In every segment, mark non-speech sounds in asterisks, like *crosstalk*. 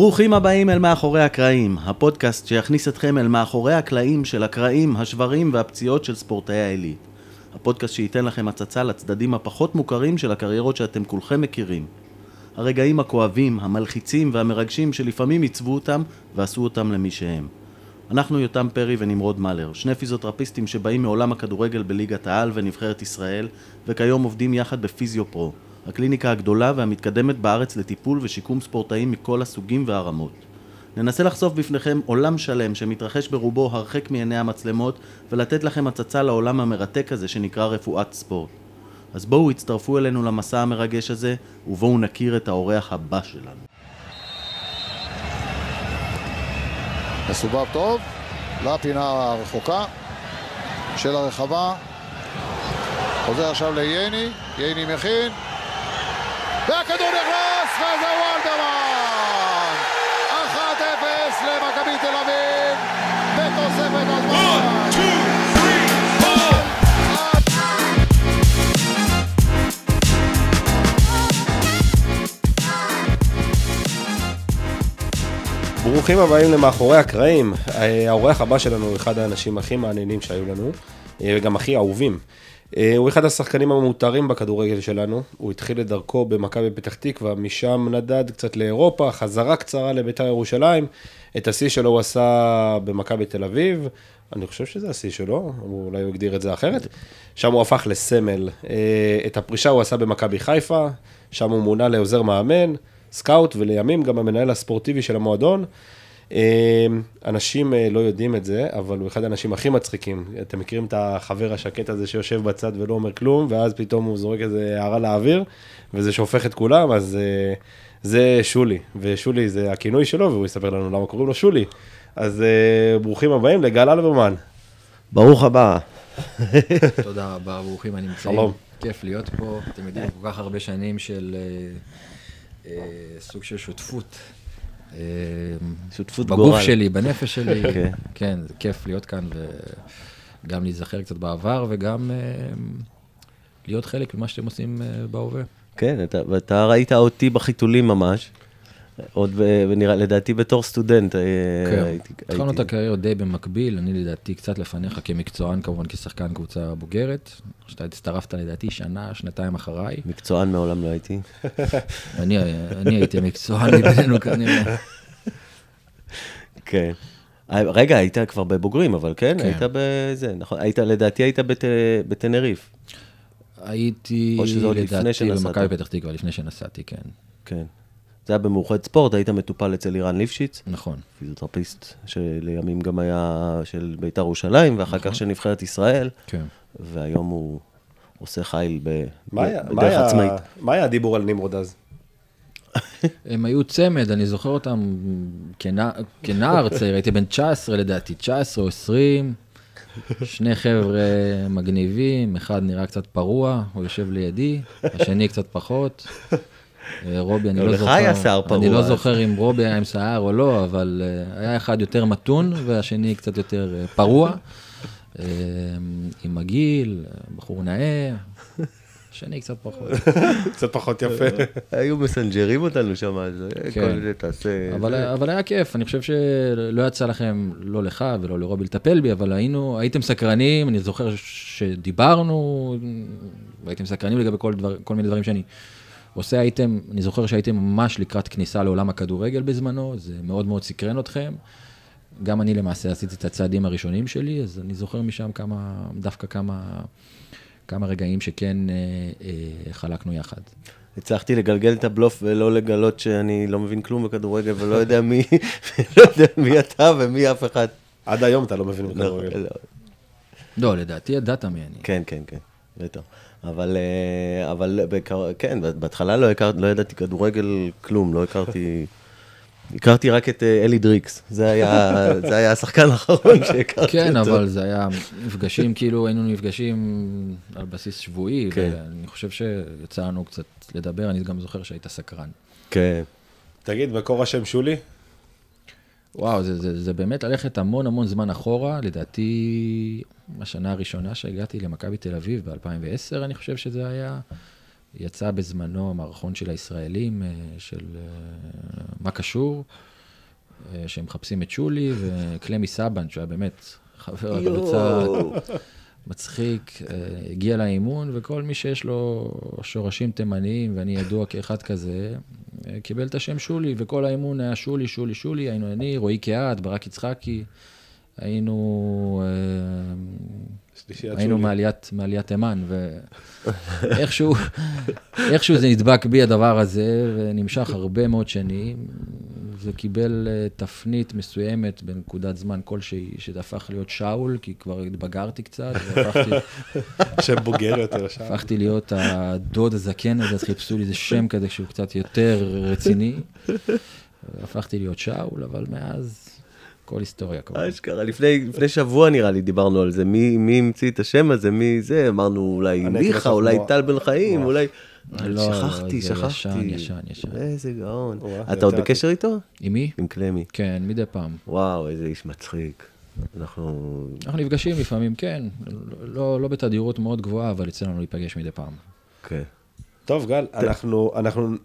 ברוכים הבאים אל מאחורי הקרעים, הפודקאסט שיכניס אתכם אל מאחורי הקלעים של הקרעים, השברים והפציעות של ספורטאי העילית. הפודקאסט שייתן לכם הצצה לצדדים הפחות מוכרים של הקריירות שאתם כולכם מכירים. הרגעים הכואבים, המלחיצים והמרגשים שלפעמים עיצבו אותם ועשו אותם למי שהם. אנחנו יותם פרי ונמרוד מלר, שני פיזיותרפיסטים שבאים מעולם הכדורגל בליגת העל ונבחרת ישראל, וכיום עובדים יחד בפיזיו פרו, הקליניקה הגדולה והמתקדמת בארץ לטיפול ושיקום ספורטאים מכל הסוגים והרמות. ננסה לחשוף בפניכם עולם שלם שמתרחש ברובו הרחק מעיני המצלמות ולתת לכם הצצה לעולם המרתק הזה שנקרא רפואת ספורט. אז בואו הצטרפו אלינו למסע המרגש הזה ובואו נכיר את האורח הבא שלנו. מסובב טוב, לפינה הרחוקה של הרחבה. חוזר עכשיו לייני, ייני מכין, והכדור נכנס, וזהו אלדרמן! 1-0 למכבי תל אביב, בתוספת הזמן. ברוכים הבאים למאחורי הקרעים. אה, האורח הבא שלנו הוא אחד האנשים הכי מעניינים שהיו לנו, אה, וגם הכי אהובים. אה, הוא אחד השחקנים המותרים בכדורגל שלנו, הוא התחיל את דרכו במכבי פתח תקווה, משם נדד קצת לאירופה, חזרה קצרה לביתר ירושלים, את השיא שלו הוא עשה במכבי תל אביב, אני חושב שזה השיא שלו, אולי הוא הגדיר את זה אחרת, שם הוא הפך לסמל. את הפרישה הוא עשה במכבי חיפה, שם הוא מונה לעוזר מאמן. סקאוט ולימים גם המנהל הספורטיבי של המועדון. אה, אנשים אה, לא יודעים את זה, אבל הוא אחד האנשים הכי מצחיקים. אתם מכירים את החבר השקט הזה שיושב בצד ולא אומר כלום, ואז פתאום הוא זורק איזה הערה לאוויר, וזה שופך את כולם, אז אה, זה שולי. ושולי זה הכינוי שלו, והוא יספר לנו למה קוראים לו שולי. אז ברוכים הבאים לגל אלברמן. ברוך הבא. *laughs* תודה רבה, ברוכים הנמצאים. שלום. כיף להיות פה. אתם יודעים, כל כך הרבה שנים של... אה, סוג של שותפות. אה, שותפות גורל. בגוף שלי, בנפש שלי. כן. *laughs* כן, זה כיף להיות כאן וגם להיזכר קצת בעבר וגם אה, להיות חלק ממה שאתם עושים בהווה. כן, ואתה ראית אותי בחיתולים ממש. עוד, ונראה, לדעתי בתור סטודנט אה, כן, הייתי... התחלנו את הקריירה די במקביל, אני לדעתי קצת לפניך כמקצוען, כמובן כשחקן קבוצה בוגרת. שאתה הצטרפת לדעתי שנה, שנתיים אחריי. מקצוען מעולם לא הייתי. *laughs* אני, אני הייתי מקצוען מבינינו כנראה. כן. רגע, היית כבר בבוגרים, אבל כן? כן. היית בזה, נכון? היית, לדעתי היית בת, בטנריף. הייתי, לדעתי, במכבי פתח תקווה, לפני שנסעתי, כן. כן. זה היה במאוחד ספורט, היית מטופל אצל אירן ליפשיץ. נכון. פיזיותרפיסט שלימים גם היה של בית"ר ירושלים, ואחר נכון. כך של נבחרת ישראל. כן. והיום הוא עושה חיל ב... בדרך עצמאית. מה היה הדיבור על נמרוד אז? *laughs* הם היו צמד, אני זוכר אותם כנער *laughs* צעיר, הייתי בן 19 לדעתי, 19 או 20. שני חבר'ה מגניבים, אחד נראה קצת פרוע, הוא יושב לידי, השני קצת פחות. אה, רובי, אני לא זוכר, לך היה שיער פרוע. אני לא זוכר אם רובי היה עם שיער או לא, אבל אה, היה אחד יותר מתון והשני קצת יותר אה, פרוע. עם מגעיל, בחור נאה, השני קצת פחות. *laughs* קצת פחות יפה. היו מסנג'רים אותנו שם, אז כן. כל זה תעשה... אבל היה כיף, אני חושב שלא יצא לכם, לא לך ולא לרובי לטפל בי, אבל היינו, הייתם סקרנים, אני זוכר שדיברנו, והייתם סקרנים לגבי כל מיני דברים שאני... עושה הייתם, אני זוכר שהייתם ממש לקראת כניסה לעולם הכדורגל בזמנו, זה מאוד מאוד סקרן אתכם. גם אני למעשה עשיתי את הצעדים הראשונים שלי, אז אני זוכר משם כמה, דווקא כמה, כמה רגעים שכן אה, אה, חלקנו יחד. הצלחתי לגלגל את הבלוף ולא לגלות שאני לא מבין כלום בכדורגל ולא יודע מי, *laughs* לא יודע מי אתה ומי אף אחד. עד היום אתה לא מבין בכדורגל. לא, לא. לא, לדעתי ידעת מי אני. כן, כן, כן, בטח. אבל, אה, אבל כן, בהתחלה לא, הכר, לא ידעתי כדורגל כלום, לא הכרתי... הכרתי רק את אה, אלי דריקס, זה היה, *laughs* זה היה השחקן האחרון שהכרתי כן, אותו. כן, אבל זה היה מפגשים, כאילו היינו נפגשים על בסיס שבועי, כן. ואני חושב שיצא לנו קצת לדבר, אני גם זוכר שהיית סקרן. כן. תגיד, מקור השם שולי? וואו, זה, זה, זה באמת ללכת המון המון זמן אחורה, לדעתי, השנה הראשונה שהגעתי למכבי תל אביב ב-2010, אני חושב שזה היה, יצא בזמנו מערכון של הישראלים, אה, של אה, מה קשור, אה, שהם מחפשים את שולי, וקלמי סבן, שהיה באמת חבר הקבוצה, מצחיק, אה, הגיע לאימון, וכל מי שיש לו שורשים תימניים, ואני ידוע כאחד כזה, אה, קיבל את השם שולי, וכל האימון היה שולי, שולי, שולי, היינו אני, רועי קהת, ברק יצחקי, היינו... היינו. מעליית, מעליית תימן, ואיכשהו *laughs* איכשהו זה נדבק בי הדבר הזה, ונמשך הרבה מאוד שנים. זה קיבל אה, תפנית מסוימת בנקודת זמן כלשהי, שזה הפך להיות שאול, כי כבר התבגרתי קצת, והפכתי *laughs* שם בוגר יותר שם. הפכתי להיות הדוד הזקן הזה, אז חיפשו לי איזה שם כזה שהוא קצת יותר רציני. הפכתי להיות שאול, אבל מאז כל היסטוריה כבר. אשכרה, לפני, לפני שבוע נראה לי דיברנו על זה, מי, מי המציא את השם הזה, מי זה, אמרנו אולי מיכה, אולי מוח. טל בן חיים. אולי... לא, שכחתי, זה שכחתי. ישן, ישן, ישן. איזה גאון. וואו, אתה עוד. בקשר איתו? עם מי? עם קלמי. כן, מדי פעם. וואו, איזה איש מצחיק. אנחנו... אנחנו נפגשים לפעמים, כן, לא, לא בתדירות מאוד גבוהה, אבל יצא לנו להיפגש מדי פעם. כן. טוב, גל, אנחנו, אנחנו,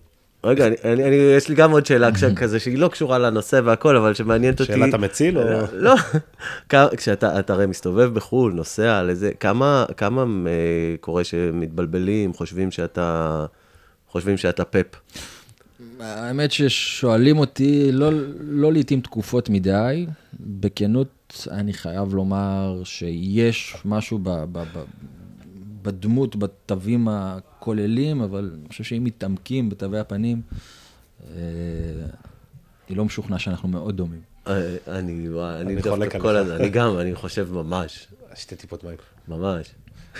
רגע, אני, אני, אני, יש לי גם עוד שאלה *clears throat* כזה שהיא לא קשורה לנושא והכל, אבל שמעניינת אותי. שאלת המציל או... *laughs* לא, כשאתה אתה הרי מסתובב בחו"ל, נוסע על איזה, כמה, כמה אה, קורה שמתבלבלים, חושבים שאתה, חושבים שאתה פפ. האמת ששואלים אותי, לא, לא לעיתים תקופות מדי, בכנות אני חייב לומר שיש משהו ב, ב, ב, בדמות, בתווים הכוללים, אבל אני חושב שאם מתעמקים בתווי הפנים, אה, אני לא משוכנע שאנחנו מאוד דומים. אה, אני, אני דווקא כל. הזמן, אני גם, אני חושב ממש, שתי טיפות מים. ממש.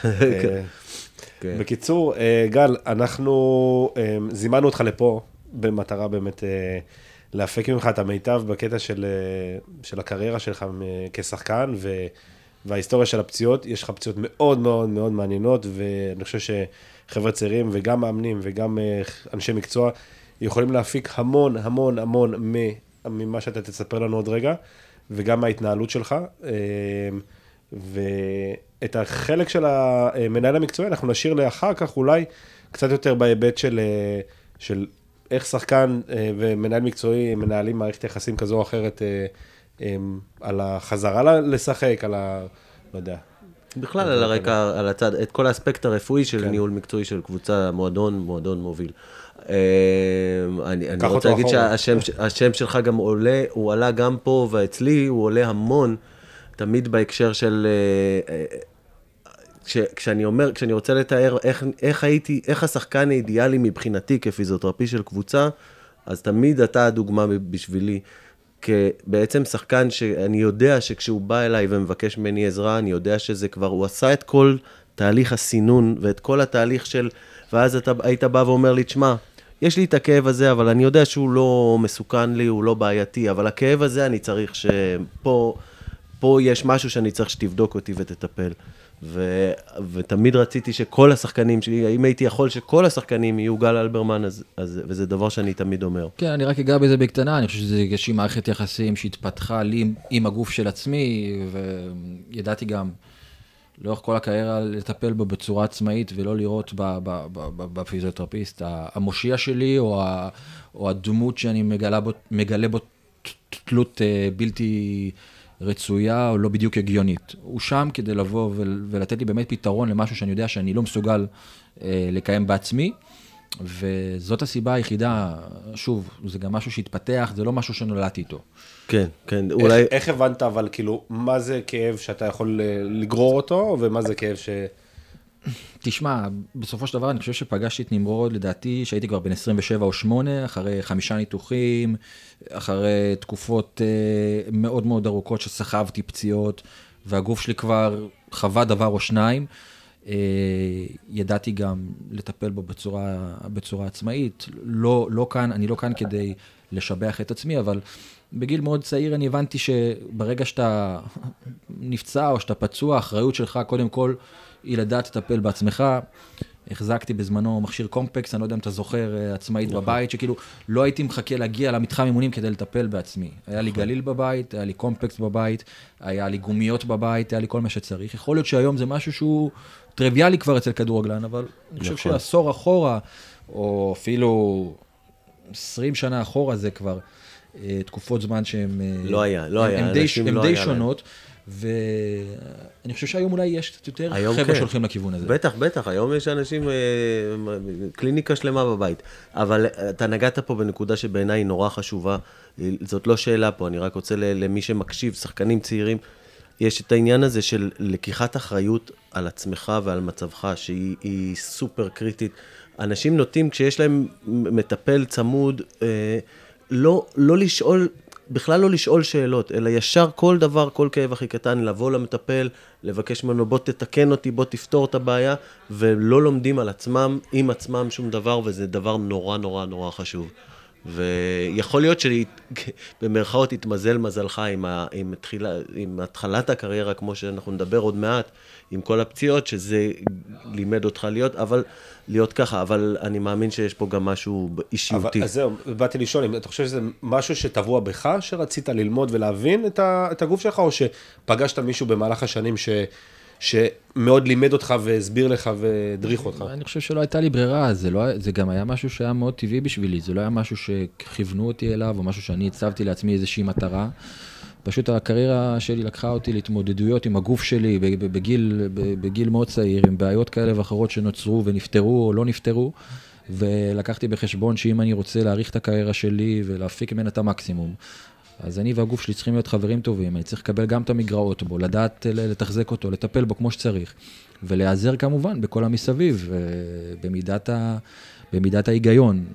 אה. בקיצור, אה, גל, אנחנו אה, זימנו אותך לפה במטרה באמת אה, להפיק ממך את המיטב בקטע של, אה, של הקריירה שלך אה, כשחקן ו, וההיסטוריה של הפציעות. יש לך פציעות מאוד מאוד מאוד מעניינות, ואני חושב שחבר'ה צעירים וגם מאמנים וגם אה, אנשי מקצוע יכולים להפיק המון המון המון ממה שאתה תספר לנו עוד רגע, וגם מההתנהלות שלך. אה, ואת החלק של המנהל המקצועי אנחנו נשאיר לאחר כך אולי קצת יותר בהיבט של, אה, של איך שחקן ומנהל מקצועי מנהלים מערכת יחסים כזו או אחרת על החזרה לשחק, על ה... לא יודע. בכלל על הרקע, על הצד, את כל האספקט הרפואי של כן. ניהול מקצועי של קבוצה, מועדון, מועדון מוביל. אה, אני אני רוצה להגיד. שהשם השם שלך גם עולה, הוא עלה גם פה ואצלי, הוא עולה המון, תמיד בהקשר של... אה, אה, כש, כשאני אומר, כשאני רוצה לתאר איך, איך הייתי, איך השחקן האידיאלי מבחינתי כפיזיותרפי של קבוצה, אז תמיד אתה הדוגמה בשבילי. כבעצם שחקן שאני יודע שכשהוא בא אליי ומבקש ממני עזרה, אני יודע שזה כבר, הוא עשה את כל תהליך הסינון ואת כל התהליך של, ואז אתה היית בא ואומר לי, תשמע, יש לי את הכאב הזה, אבל אני יודע שהוא לא מסוכן לי, הוא לא בעייתי, אבל הכאב הזה אני צריך שפה, פה יש משהו שאני צריך שתבדוק אותי ותטפל. ו, ותמיד רציתי שכל השחקנים שלי, אם הייתי יכול שכל השחקנים יהיו גל אלברמן, אז, אז, וזה דבר שאני תמיד אומר. כן, אני רק אגע בזה בקטנה, אני חושב שזה איזושהי מערכת יחסים שהתפתחה לי עם, עם הגוף של עצמי, וידעתי גם לאורך כל הקריירה לטפל בו בצורה עצמאית, ולא לראות בפיזיותרפיסט המושיע שלי, או, ה, או הדמות שאני מגלה בו, מגלה בו תלות אה, בלתי רצויה, או לא בדיוק הגיונית. הוא שם כדי לבוא ול- ולתת לי באמת פתרון למשהו שאני יודע שאני לא מסוגל אה, לקיים בעצמי. וזאת הסיבה היחידה, שוב, זה גם משהו שהתפתח, זה לא משהו שנולדתי איתו. כן, כן, אולי... אולי... איך, איך הבנת אבל כאילו, מה זה כאב שאתה יכול אה, לגרור אותו, ומה זה כאב ש... תשמע, בסופו של דבר אני חושב שפגשתי את נמרוד, לדעתי, שהייתי כבר בן 27 או 8, אחרי חמישה ניתוחים, אחרי תקופות אה, מאוד מאוד ארוכות שסחבתי פציעות, והגוף שלי כבר חווה דבר או שניים. אה, ידעתי גם לטפל בו בצורה, בצורה עצמאית. לא, לא כאן, אני לא כאן כדי לשבח את עצמי, אבל בגיל מאוד צעיר אני הבנתי שברגע שאתה נפצע או שאתה פצוע, האחריות שלך קודם כל היא לדעת לטפל בעצמך. החזקתי בזמנו מכשיר קומפקס, אני לא יודע אם אתה זוכר, אה, עצמאית בבית, שכאילו לא הייתי מחכה להגיע למתחם אימונים כדי לטפל בעצמי. היה לי גליל בבית, היה לי קומפקס בבית, היה לי גומיות בבית, היה לי כל מה שצריך. יכול להיות שהיום זה משהו שהוא טריוויאלי כבר אצל כדורגלן, אבל אני חושב נכון. שעשור אחורה, או אפילו 20 שנה אחורה, זה כבר אה, תקופות זמן שהן... אה, לא היה, לא היה, הן די, לא די היה להם. ואני חושב שהיום אולי יש קצת יותר חבר'ה כן. שהולכים לכיוון הזה. בטח, בטח, היום יש אנשים, אה, קליניקה שלמה בבית. אבל אה, אתה נגעת פה בנקודה שבעיניי היא נורא חשובה. זאת לא שאלה פה, אני רק רוצה למי שמקשיב, שחקנים צעירים, יש את העניין הזה של לקיחת אחריות על עצמך ועל מצבך, שהיא היא סופר קריטית. אנשים נוטים, כשיש להם מטפל צמוד, אה, לא, לא לשאול, בכלל לא לשאול שאלות, אלא ישר כל דבר, כל כאב הכי קטן, לבוא למטפל, לבקש ממנו, בוא תתקן אותי, בוא תפתור את הבעיה, ולא לומדים על עצמם, עם עצמם שום דבר, וזה דבר נורא נורא נורא חשוב. ויכול להיות שבמרכאות יתמזל מזלך עם, ה, עם, תחילה, עם התחלת הקריירה, כמו שאנחנו נדבר עוד מעט, עם כל הפציעות, שזה לימד אותך להיות, אבל להיות ככה, אבל אני מאמין שיש פה גם משהו אבל, אישיותי. אז זהו, באתי לשאול, אתה חושב שזה משהו שטבוע בך, שרצית ללמוד ולהבין את, ה, את הגוף שלך, או שפגשת מישהו במהלך השנים ש, שמאוד לימד אותך והסביר לך והדריך אותך? אני חושב שלא הייתה לי ברירה, זה, לא, זה גם היה משהו שהיה מאוד טבעי בשבילי, זה לא היה משהו שכיוונו אותי אליו, או משהו שאני הצבתי לעצמי איזושהי מטרה. פשוט הקריירה שלי לקחה אותי להתמודדויות עם הגוף שלי בגיל, בגיל מאוד צעיר, עם בעיות כאלה ואחרות שנוצרו ונפתרו או לא נפתרו, ולקחתי בחשבון שאם אני רוצה להאריך את הקריירה שלי ולהפיק ממנה את המקסימום, אז אני והגוף שלי צריכים להיות חברים טובים, אני צריך לקבל גם את המגרעות בו, לדעת ל- לתחזק אותו, לטפל בו כמו שצריך, ולהיעזר כמובן בכל המסביב, אה, במידת, ה, במידת ההיגיון.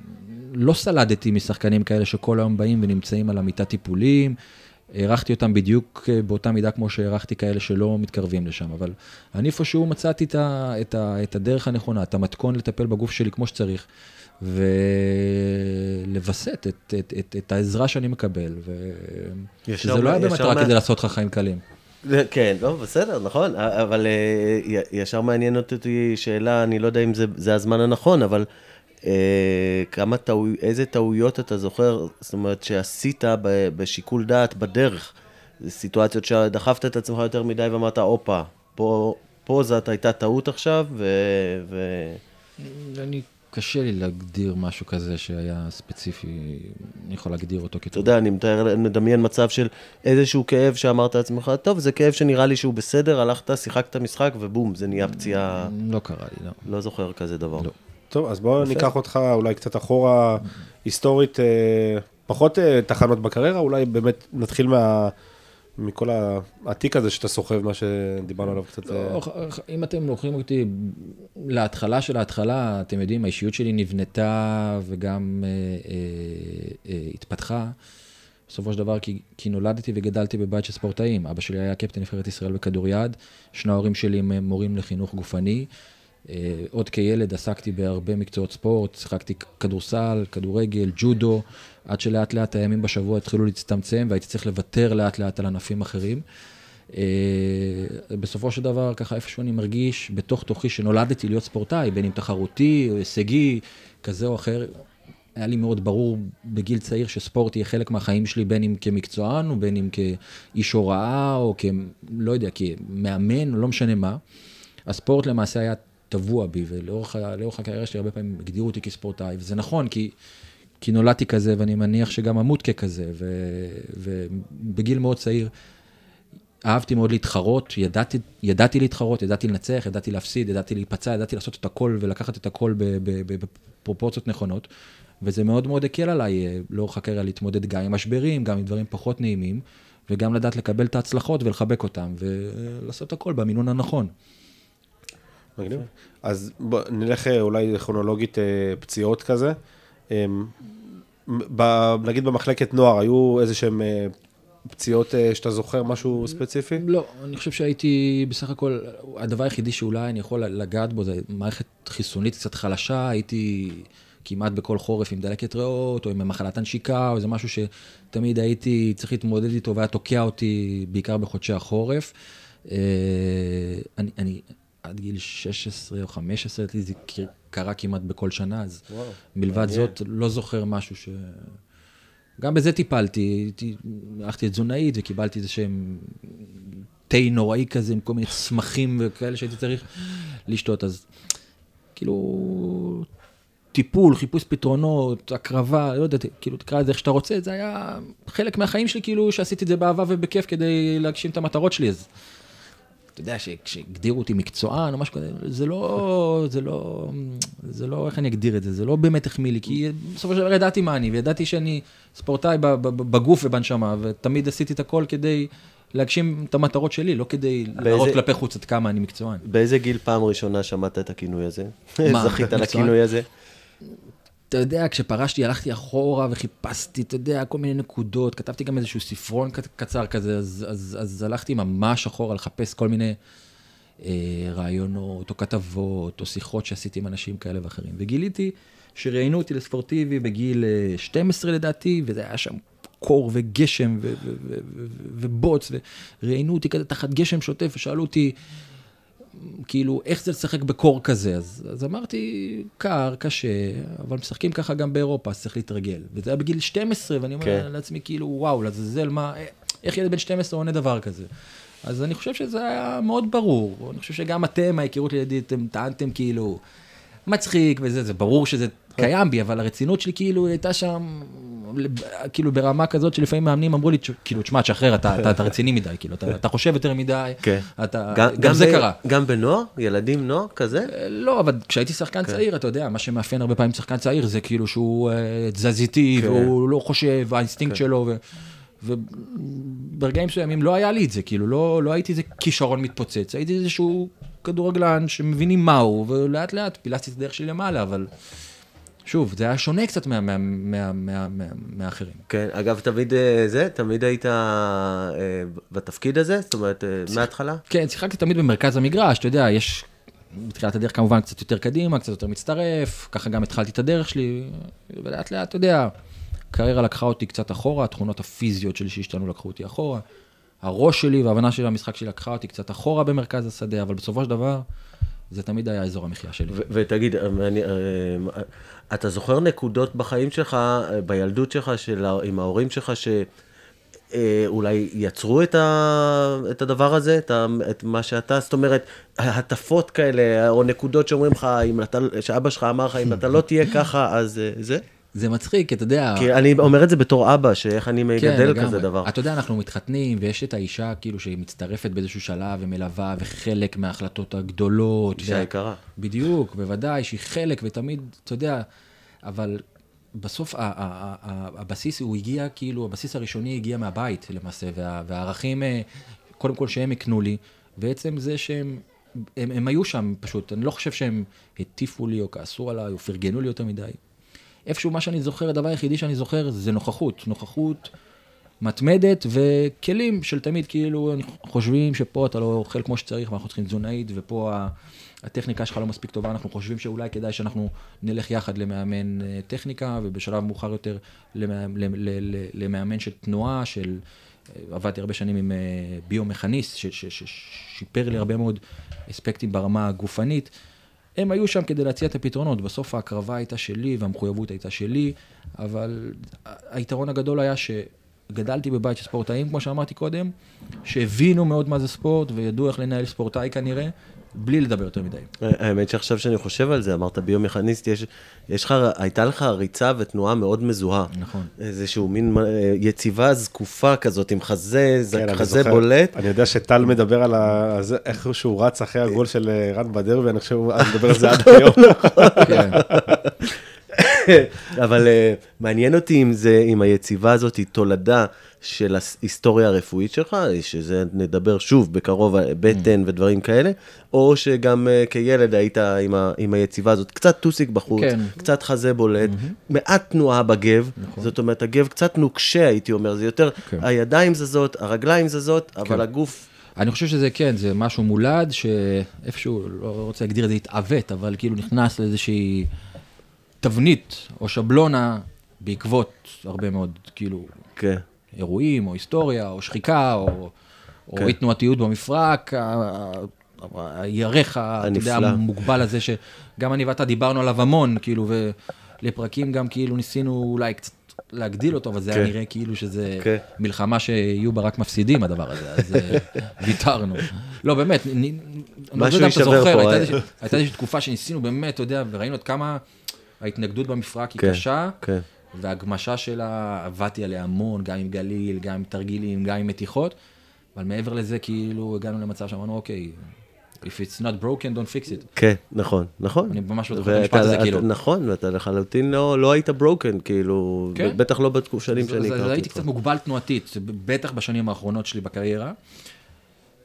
לא סלדתי משחקנים כאלה שכל היום באים ונמצאים על המיטת טיפולים, הערכתי אותם בדיוק אה, באותה מידה כמו שהערכתי כאלה שלא מתקרבים לשם, אבל אני איפשהו מצאתי את, ה, את, ה, את הדרך הנכונה, את המתכון לטפל בגוף שלי כמו שצריך, ולווסת את, את, את, את העזרה שאני מקבל, ישר ושזה לא היה במטרה מה- כדי לעשות לך חיים קלים. כן, לא, בסדר, נכון, אבל אה, ישר מעניינת אותי שאלה, אני לא יודע אם זה, זה הזמן הנכון, אבל אה, כמה טעו, איזה טעויות אתה זוכר, זאת אומרת, שעשית ב, בשיקול דעת בדרך. זה סיטואציות שדחפת את עצמך יותר מדי ואמרת, הופה, פה, פה זאת הייתה טעות עכשיו, ו... ו... אני, קשה לי להגדיר משהו כזה שהיה ספציפי, אני יכול להגדיר אותו אתה כטוב. יודע, אני מתאר, מדמיין מצב של איזשהו כאב שאמרת לעצמך, טוב, זה כאב שנראה לי שהוא בסדר, הלכת, שיחקת משחק, ובום, זה נהיה פציעה, לא קרה לי, לא. לא זוכר כזה דבר. לא. טוב, אז בואו ניקח אותך אולי קצת אחורה, היסטורית, אה, פחות אה, תחנות בקריירה, אולי באמת נתחיל מה... מכל התיק הזה שאתה סוחב, מה שדיברנו עליו קצת. אה, לא, אם אתם לוקחים אותי להתחלה של ההתחלה, אתם יודעים, האישיות שלי נבנתה וגם אה, אה, אה, התפתחה. בסופו של דבר, כי, כי נולדתי וגדלתי בבית של ספורטאים. אבא שלי היה קפטן נבחרת ישראל בכדוריד, שני ההורים שלי הם מורים לחינוך גופני. אה, עוד כילד עסקתי בהרבה מקצועות ספורט, שיחקתי כדורסל, כדורגל, ג'ודו, עד שלאט לאט הימים בשבוע התחילו להצטמצם והייתי צריך לוותר לאט לאט על ענפים אחרים. אה, בסופו של דבר, ככה איפשהו אני מרגיש בתוך תוכי שנולדתי להיות ספורטאי, בין אם תחרותי או הישגי, כזה או אחר. היה לי מאוד ברור בגיל צעיר שספורט יהיה חלק מהחיים שלי, בין אם כמקצוען, או בין אם כאיש הוראה, או כ... לא יודע, כמאמן, לא משנה מה. הספורט למעשה היה טבוע בי, ולאורך הקריירה שלי הרבה פעמים הגדירו אותי כספורטאי, וזה נכון, כי, כי נולדתי כזה, ואני מניח שגם אמות ככזה, ובגיל מאוד צעיר אהבתי מאוד להתחרות, ידעתי, ידעתי להתחרות, ידעתי לנצח, ידעתי להפסיד, ידעתי להיפצע, ידעתי לעשות את הכל ולקחת את הכל בפרופורציות נכונות, וזה מאוד מאוד הקל עליי אה, לאורך הקריירה להתמודד גם עם משברים, גם עם דברים פחות נעימים, וגם לדעת לקבל את ההצלחות ולחבק אותם, ולעשות הכל במינון הנכון. מגניב. אז בוא, נלך אה, אולי כרונולוגית אה, פציעות כזה. ב- נגיד במחלקת נוער, היו איזה שהם אה, פציעות אה, שאתה זוכר, משהו ספציפי? לא, אני חושב שהייתי בסך הכל, הדבר היחידי שאולי אני יכול לגעת בו זה מערכת חיסונית קצת חלשה, הייתי כמעט בכל חורף עם דלקת ריאות, או עם מחלת הנשיקה, או איזה משהו שתמיד הייתי צריך להתמודד איתו והיה תוקע אותי בעיקר בחודשי החורף. אה, אני, אני, עד גיל 16 או 15, לדעתי זה קרה כמעט בכל שנה, אז וואו, מלבד מעניין. זאת, לא זוכר משהו ש... גם בזה טיפלתי, הלכתי לתזונאית וקיבלתי איזה שהם תה נוראי כזה עם כל מיני צמחים וכאלה שהייתי צריך לשתות, אז כאילו טיפול, חיפוש פתרונות, הקרבה, לא יודע, כאילו תקרא לזה איך שאתה רוצה, זה היה חלק מהחיים שלי, כאילו שעשיתי את זה באהבה ובכיף כדי להגשים את המטרות שלי, אז אתה יודע, כשהגדירו אותי מקצוען או משהו כזה, זה לא, זה לא, זה לא, איך אני אגדיר את זה, זה לא באמת החמיא לי, כי בסופו של דבר ידעתי מה אני, וידעתי שאני ספורטאי בגוף ובנשמה, ותמיד עשיתי את הכל כדי להגשים את המטרות שלי, לא כדי להראות כלפי חוץ עד כמה אני מקצוען. באיזה גיל פעם ראשונה שמעת את הכינוי הזה? מה, *laughs* זכית מקצוען? לכינוי הזה? אתה יודע, כשפרשתי הלכתי אחורה וחיפשתי, אתה יודע, כל מיני נקודות, כתבתי גם איזשהו ספרון קצ- קצר כזה, אז, אז, אז הלכתי ממש אחורה לחפש כל מיני אה, רעיונות, או כתבות, או שיחות שעשיתי עם אנשים כאלה ואחרים. וגיליתי שראיינו אותי לספורטיבי בגיל אה, 12 לדעתי, וזה היה שם קור וגשם ובוץ, וראיינו אותי כזה תחת גשם שוטף, ושאלו אותי, כאילו, איך זה לשחק בקור כזה? אז, אז אמרתי, קר, קשה, אבל משחקים ככה גם באירופה, אז צריך להתרגל. וזה היה בגיל 12, ואני אומר כן. לעצמי, כאילו, וואו, לעזאזל, מה, איך ילד בן 12 עונה דבר כזה? אז אני חושב שזה היה מאוד ברור. אני חושב שגם אתם, ההיכרות לידי, אתם טענתם כאילו, מצחיק וזה, זה ברור שזה קיים בי, אבל הרצינות שלי כאילו הייתה שם, כאילו ברמה כזאת שלפעמים מאמנים אמרו לי, "תש- כאילו, תשמע, תשחרר, אתה, אתה, אתה רציני מדי, כאילו, אתה, אתה חושב יותר מדי, כן. אתה, גם, גם זה ב- קרה. גם בנוער? ילדים נוער כזה? לא, אבל כשהייתי שחקן צעיר, אתה יודע, מה שמאפיין הרבה פעמים שחקן צעיר זה כאילו שהוא אה, תזזיתי, והוא לא חושב, האינסטינקט שלו, ו- וברגעים מסוימים לא היה לי את זה, כאילו, לא, לא הייתי איזה כישרון מתפוצץ, הייתי איזשהו כדורגלן שמבינים מהו, ולאט לאט פילסתי את הדרך שלי למעלה, אבל שוב, זה היה שונה קצת מה- מה- מה- מה- מה- מהאחרים. כן, אגב, תמיד אה, זה, תמיד היית אה, בתפקיד הזה? זאת אומרת, אה, מההתחלה? כן, שיחקתי תמיד במרכז המגרש, אתה יודע, יש בתחילת הדרך כמובן קצת יותר קדימה, קצת יותר מצטרף, ככה גם התחלתי את הדרך שלי, ולאט לאט, אתה יודע, הקריירה לקחה אותי קצת אחורה, התכונות הפיזיות שלי שהשתנו לקחו אותי אחורה, הראש שלי וההבנה שלי למשחק שלי לקחה אותי קצת אחורה במרכז השדה, אבל בסופו של דבר, זה תמיד היה אזור המחיה שלי. ו- ותגיד, אה, אני, אה, אתה זוכר נקודות בחיים שלך, אה, בילדות שלך, של, עם ההורים שלך, שאולי יצרו את, ה, את הדבר הזה, את, ה, את מה שאתה, זאת אומרת, הטפות כאלה, או נקודות שאומרים לך, אתה, שאבא שלך אמר לך, אם אתה לא תהיה ככה, אז אה, זה? זה מצחיק, אתה יודע... כי אני אומר את זה בתור אבא, שאיך אני מגדל כן. כזה דבר. אתה יודע, אנחנו מתחתנים, ויש את האישה כאילו שהיא מצטרפת באיזשהו שלב ומלווה, וחלק מההחלטות הגדולות. אישה וה- יקרה. בדיוק, בוודאי, שהיא חלק, ותמיד, אתה יודע, אבל בסוף הבסיס, הוא הגיע, כאילו, הבסיס הראשוני הגיע מהבית למעשה, וה- והערכים, אה, קודם כל שהם הקנו לי, ועצם זה שהם... הם, הם היו שם פשוט, אני לא חושב שהם הטיפו לי או כעסו עליי או פרגנו לי יותר מדי. איפשהו מה שאני זוכר, הדבר היחידי שאני זוכר זה נוכחות. נוכחות מתמדת וכלים של תמיד, כאילו, חושבים שפה אתה לא אוכל כמו שצריך ואנחנו צריכים תזונאית, ופה הטכניקה שלך לא מספיק טובה, אנחנו חושבים שאולי כדאי שאנחנו נלך יחד למאמן אה, טכניקה, ובשלב מאוחר יותר למאמן, של תנועה, של... אה, עבדתי הרבה שנים עם אה, ביומכניסט, ששיפר לי הרבה מאוד אספקטים ברמה הגופנית. הם היו שם כדי להציע את הפתרונות, בסוף ההקרבה הייתה שלי והמחויבות הייתה שלי, אבל היתרון הגדול היה שגדלתי בבית של ספורטאים, כמו שאמרתי קודם, שהבינו מאוד מה זה ספורט וידעו איך לנהל ספורטאי כנראה, בלי לדבר יותר מדי. האמת שעכשיו שאני חושב על זה, אמרת ביומכניסט, יש, יש לך, הייתה לך ריצה ותנועה מאוד מזוהה. נכון. איזשהו מין אה, יציבה זקופה כזאת, עם חזה, כן, אני חזה זוכר- בולט. אני יודע שטל מדבר על ה- זה, איך שהוא רץ אחרי הגול של אה, רן בדרבי, אני חושב, אני מדבר על זה עד *laughs* היום. כן. *laughs* אבל uh, מעניין אותי אם זה, אם היציבה הזאת היא תולדה של ההיסטוריה הרפואית שלך, שזה נדבר שוב בקרוב, אה, בטן ודברים כאלה, או שגם uh, כילד היית עם, ה, עם היציבה הזאת, קצת טוסיק בחוץ, כן. קצת חזה בולט, מעט תנועה בגב, זאת אומרת, הגב קצת נוקשה, הייתי אומר, זה יותר, כן. הידיים זזות, הרגליים זזות, אבל כן. הגוף... אני חושב שזה כן, זה משהו מולד, שאיפשהו, לא רוצה להגדיר את זה התעוות, אבל כאילו נכנס לאיזושהי תבנית או שבלונה בעקבות הרבה מאוד, כאילו, כן. אירועים, או היסטוריה, או שחיקה, או, או כן. אי תנועתיות במפרק, הירך, אתה יודע. המוגבל הזה, שגם אני ואתה דיברנו עליו המון, כאילו, ולפרקים גם כאילו ניסינו אולי קצת להגדיל אותו, אבל זה היה כן. נראה כאילו שזה כן. מלחמה שיהיו בה רק מפסידים, הדבר הזה, אז אה, *laughs* ויתרנו. לא, באמת, אני לא יודע אם אתה זוכר, הייתה אה. איזושהי- הייתה איזושהי תקופה שניסינו באמת, אתה יודע, וראינו עד כמה ההתנגדות במפרק היא כן, קשה. כן. והגמשה שלה, עבדתי עליה המון, גם עם גליל, גם עם תרגילים, גם עם מתיחות, אבל מעבר לזה, כאילו, הגענו למצב שאמרנו, אוקיי, if it's not broken, don't fix it. כן, נכון, נכון. אני ממש לא זוכר את המשפט הזה, כאילו. נכון, ואתה לחלוטין לא לא היית ברוקן, כאילו, כן. בטח לא בשנים שאני הכרתי הייתי אותך. קצת מוגבל תנועתית, בטח בשנים האחרונות שלי בקריירה.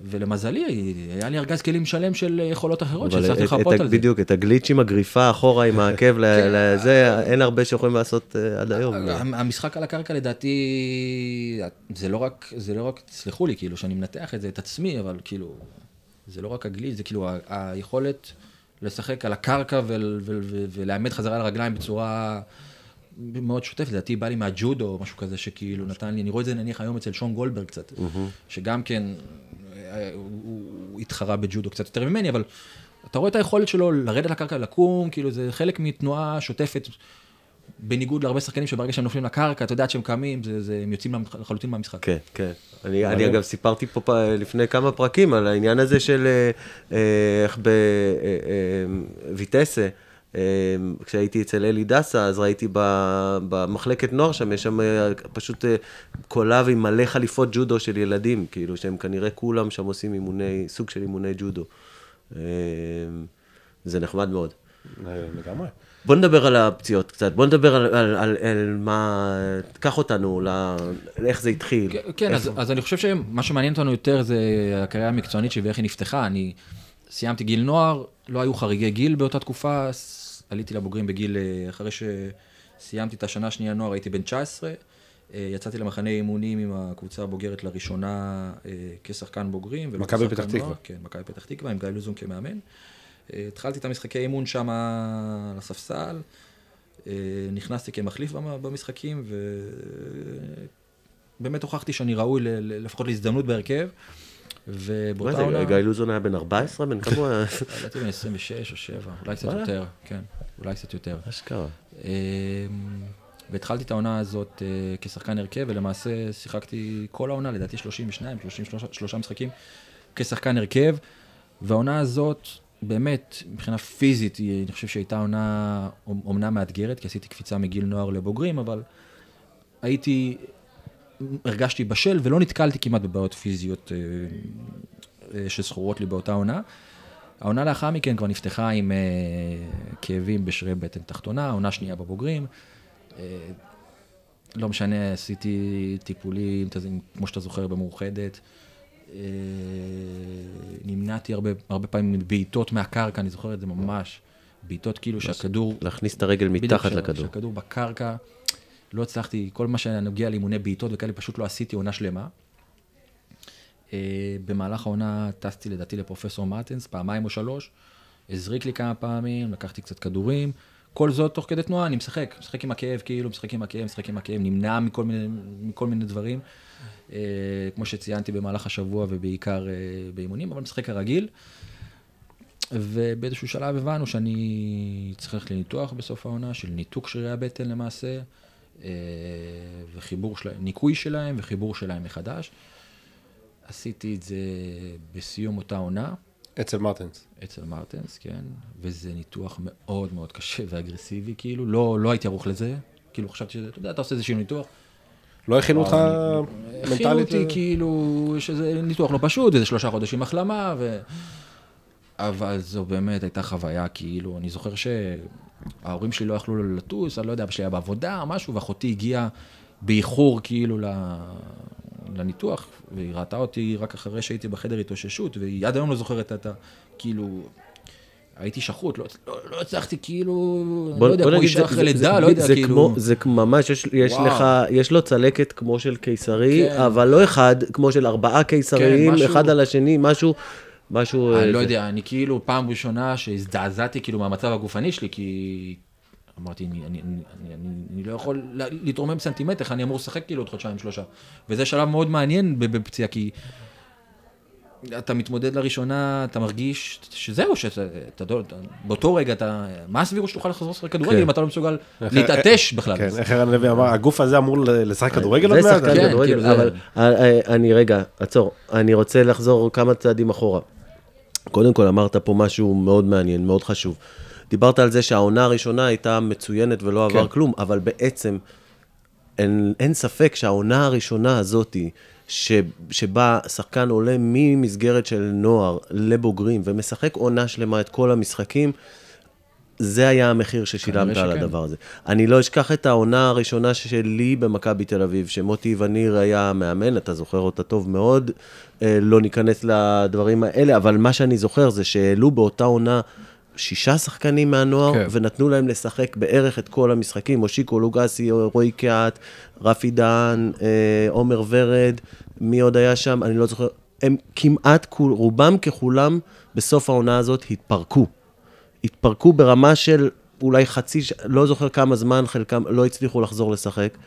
ולמזלי, היה לי ארגז כלים שלם של יכולות אחרות, שהצלחתי לחפות על זה. בדיוק, את הגליץ' עם הגריפה אחורה עם העקב ל- לזה, אין הרבה שיכולים לעשות אה, עד היום. המ- המשחק על הקרקע לדעתי, זה לא רק, זה לא רק, תסלחו לי, כאילו, שאני מנתח את זה, את עצמי, אבל כאילו, זה לא רק הגליל, זה כאילו היכולת לשחק על הקרקע ול- ול- ול- ולעמד חזרה על הרגליים בצורה מאוד שוטפת. לדעתי בא לי מהג'ודו או משהו כזה, שכאילו נתן לי, אני רואה את זה נניח היום אצל שון גולדברג קצת, שגם כן, אה, הוא- התחרה בג'ודו קצת יותר ממני, אבל אתה רואה את היכולת שלו לרדת לקרקע, לקום, כאילו זה חלק מתנועה שוטפת. בניגוד להרבה שחקנים שברגע שהם נופלים לקרקע, אתה יודע שהם קמים, זה, זה, הם יוצאים לחלוטין מהמשחק. כן, כן. אני, אני אגב סיפרתי פה פ- לפני כמה פרקים על העניין הזה של אה, אה, איך בויטסה, כשהייתי אצל אלי דסה, אז ראיתי ב- במחלקת נוער שם, יש שם אה, פשוט אה, קולב עם מלא חליפות ג'ודו של ילדים, כאילו שהם כנראה כולם שם עושים אימוני, סוג של אימוני ג'ודו. אה, זה נחמד מאוד. לגמרי. בוא נדבר על הפציעות קצת, בוא נדבר על, על, על, על מה, קח אותנו ל... איך זה התחיל. כן, כן אז, אז אני חושב שמה שמעניין אותנו יותר זה הקריירה המקצוענית שלי ואיך היא נפתחה. אני סיימתי גיל נוער, לא היו חריגי גיל באותה תקופה, עליתי לבוגרים בגיל, אה, אחרי שסיימתי את השנה השנייה נוער, הייתי בן 19. אה, יצאתי למחנה אימונים עם הקבוצה הבוגרת לראשונה אה, כשחקן בוגרים. מכבי פתח תקווה. כן, מכבי פתח תקווה, עם גיא לוזון כמאמן. התחלתי את המשחקי אימון שם על הספסל. נכנסתי כמחליף במ- במשחקים, ובאמת הוכחתי שאני ראוי לפחות להזדמנות בהרכב. מה ובאותה זה, עונה, גיא לוזון היה בן 14? בן כמה הוא היה? לדעתי בן 26 או 7, אולי קצת. יותר, כן, אולי קצת יותר. אשכרה. אמ, והתחלתי את העונה הזאת אה, כשחקן הרכב, ולמעשה שיחקתי כל העונה, לדעתי 32, 33 משחקים כשחקן הרכב, והעונה הזאת, באמת, מבחינה פיזית, אני חושב שהייתה עונה אומנם מאתגרת, כי עשיתי קפיצה מגיל נוער לבוגרים, אבל הייתי, הרגשתי בשל ולא נתקלתי כמעט בבעיות פיזיות אה, אה, שזכורות לי באותה עונה. העונה לאחר מכן כבר נפתחה עם אה, כאבים בשרירי בטן תחתונה, עונה שנייה בבוגרים. לא משנה, עשיתי טיפולים, כמו שאתה זוכר, במאוחדת. נמנעתי הרבה, הרבה פעמים מבעיטות מהקרקע, אני זוכר את זה ממש. בעיטות כאילו שהכדור... להכניס את הרגל מתחת לכדור. שהכדור בקרקע. לא הצלחתי, כל מה שנוגע לאימוני בעיטות וכאלה, פשוט לא עשיתי עונה שלמה. אה, במהלך העונה טסתי לדעתי לפרופסור מרטינס, פעמיים או שלוש, הזריק לי כמה פעמים, לקחתי קצת כדורים. כל זאת תוך כדי תנועה, אני משחק, משחק עם הכאב כאילו, משחק עם הכאב, משחק עם הכאב, נמנע מכל מיני, מכל מיני דברים, אה, כמו שציינתי במהלך השבוע ובעיקר אה, באימונים, אבל משחק הרגיל. ובאיזשהו שלב הבנו שאני צריך ללכת לניתוח בסוף העונה, של ניתוק שרירי הבטן למעשה, וחיבור שלהם, ניקוי שלהם וחיבור שלהם מחדש. עשיתי את זה בסיום אותה עונה, אצל מרטנס. אצל מרטנס, כן, וזה ניתוח מאוד מאוד קשה ואגרסיבי, כאילו, לא, לא הייתי ערוך לזה, כאילו חשבתי שזה, אתה יודע, אתה עושה איזשהו ניתוח, לא הכינו אותך הכינו מנטלית? אותי כאילו, שזה ניתוח לא פשוט, וזה שלושה חודשים החלמה, ו... אבל זו באמת הייתה חוויה, כאילו, אני זוכר שההורים שלי לא יכלו לטוס, אני לא יודע, אבא שלי היה בעבודה או משהו, ואחותי הגיעה באיחור כאילו. לניתוח, והיא ראתה אותי רק אחרי שהייתי בחדר התאוששות, והיא עד היום לא זוכרת את ה... כאילו... הייתי שחוט, לא, לא, לא הצלחתי כאילו, בוא- לא יודע, כמו אישה אחרי לידה, לא יודע, זה כאילו... כמו- זה ממש, יש- יש. לך, יש לו צלקת כמו של קיסרי, כן. אבל לא אחד, כמו של ארבעה קיסריים, משהו- אחד על השני, משהו, משהו... אני אה, לא יודע, אני כאילו פעם ראשונה שהזדעזעתי כאילו מהמצב הגופני שלי, כי אמרתי, אני, אני, אני, אני, אני, לא יכול לה- להתרומם סנטימטר, אני אמור לשחק כאילו עוד חודשיים שלושה. וזה שלב מאוד מעניין בפציעה, כי אתה מתמודד לראשונה, אתה מרגיש שזהו, שאתה, אתה, אתה, באותו רגע אתה, מה הסבירות שתוכל לחזור לשחק כדורגל כן. אם אתה לא מסוגל להתעטש בכלל? כן, איך ערן לוי אמר, הגוף הזה אמור לשחק כדורגל עוד זה מעט? שחקן כן, כדורגל, כאילו זה- אבל אה, אה, אני רגע, עצור, אני רוצה לחזור כמה צעדים אחורה. קודם כל אמרת פה משהו מאוד מעניין, מאוד חשוב. דיברת על זה שהעונה הראשונה הייתה מצוינת ולא עבר כלום, אבל בעצם אין, אין ספק שהעונה הראשונה הזאתי, ש, שבה שחקן עולה ממסגרת של נוער לבוגרים ומשחק עונה שלמה את כל המשחקים, זה היה המחיר ששילמת על. הדבר הזה. אני לא אשכח את העונה הראשונה שלי במכבי תל אביב, שמוטי וניר היה מאמן, אתה זוכר אותה טוב מאוד, אה, לא ניכנס לדברים האלה, אבל מה שאני זוכר זה שהעלו באותה עונה שישה שחקנים מהנוער, כן. ונתנו להם לשחק בערך את כל המשחקים, מושיקו לוגסי, רועי קהת, רפי דהן, אה, עומר ורד, מי עוד היה שם? אני לא זוכר. הם כמעט, כול, רובם ככולם, בסוף העונה הזאת התפרקו. התפרקו ברמה של אולי חצי, לא זוכר כמה זמן, חלקם לא הצליחו לחזור לשחק.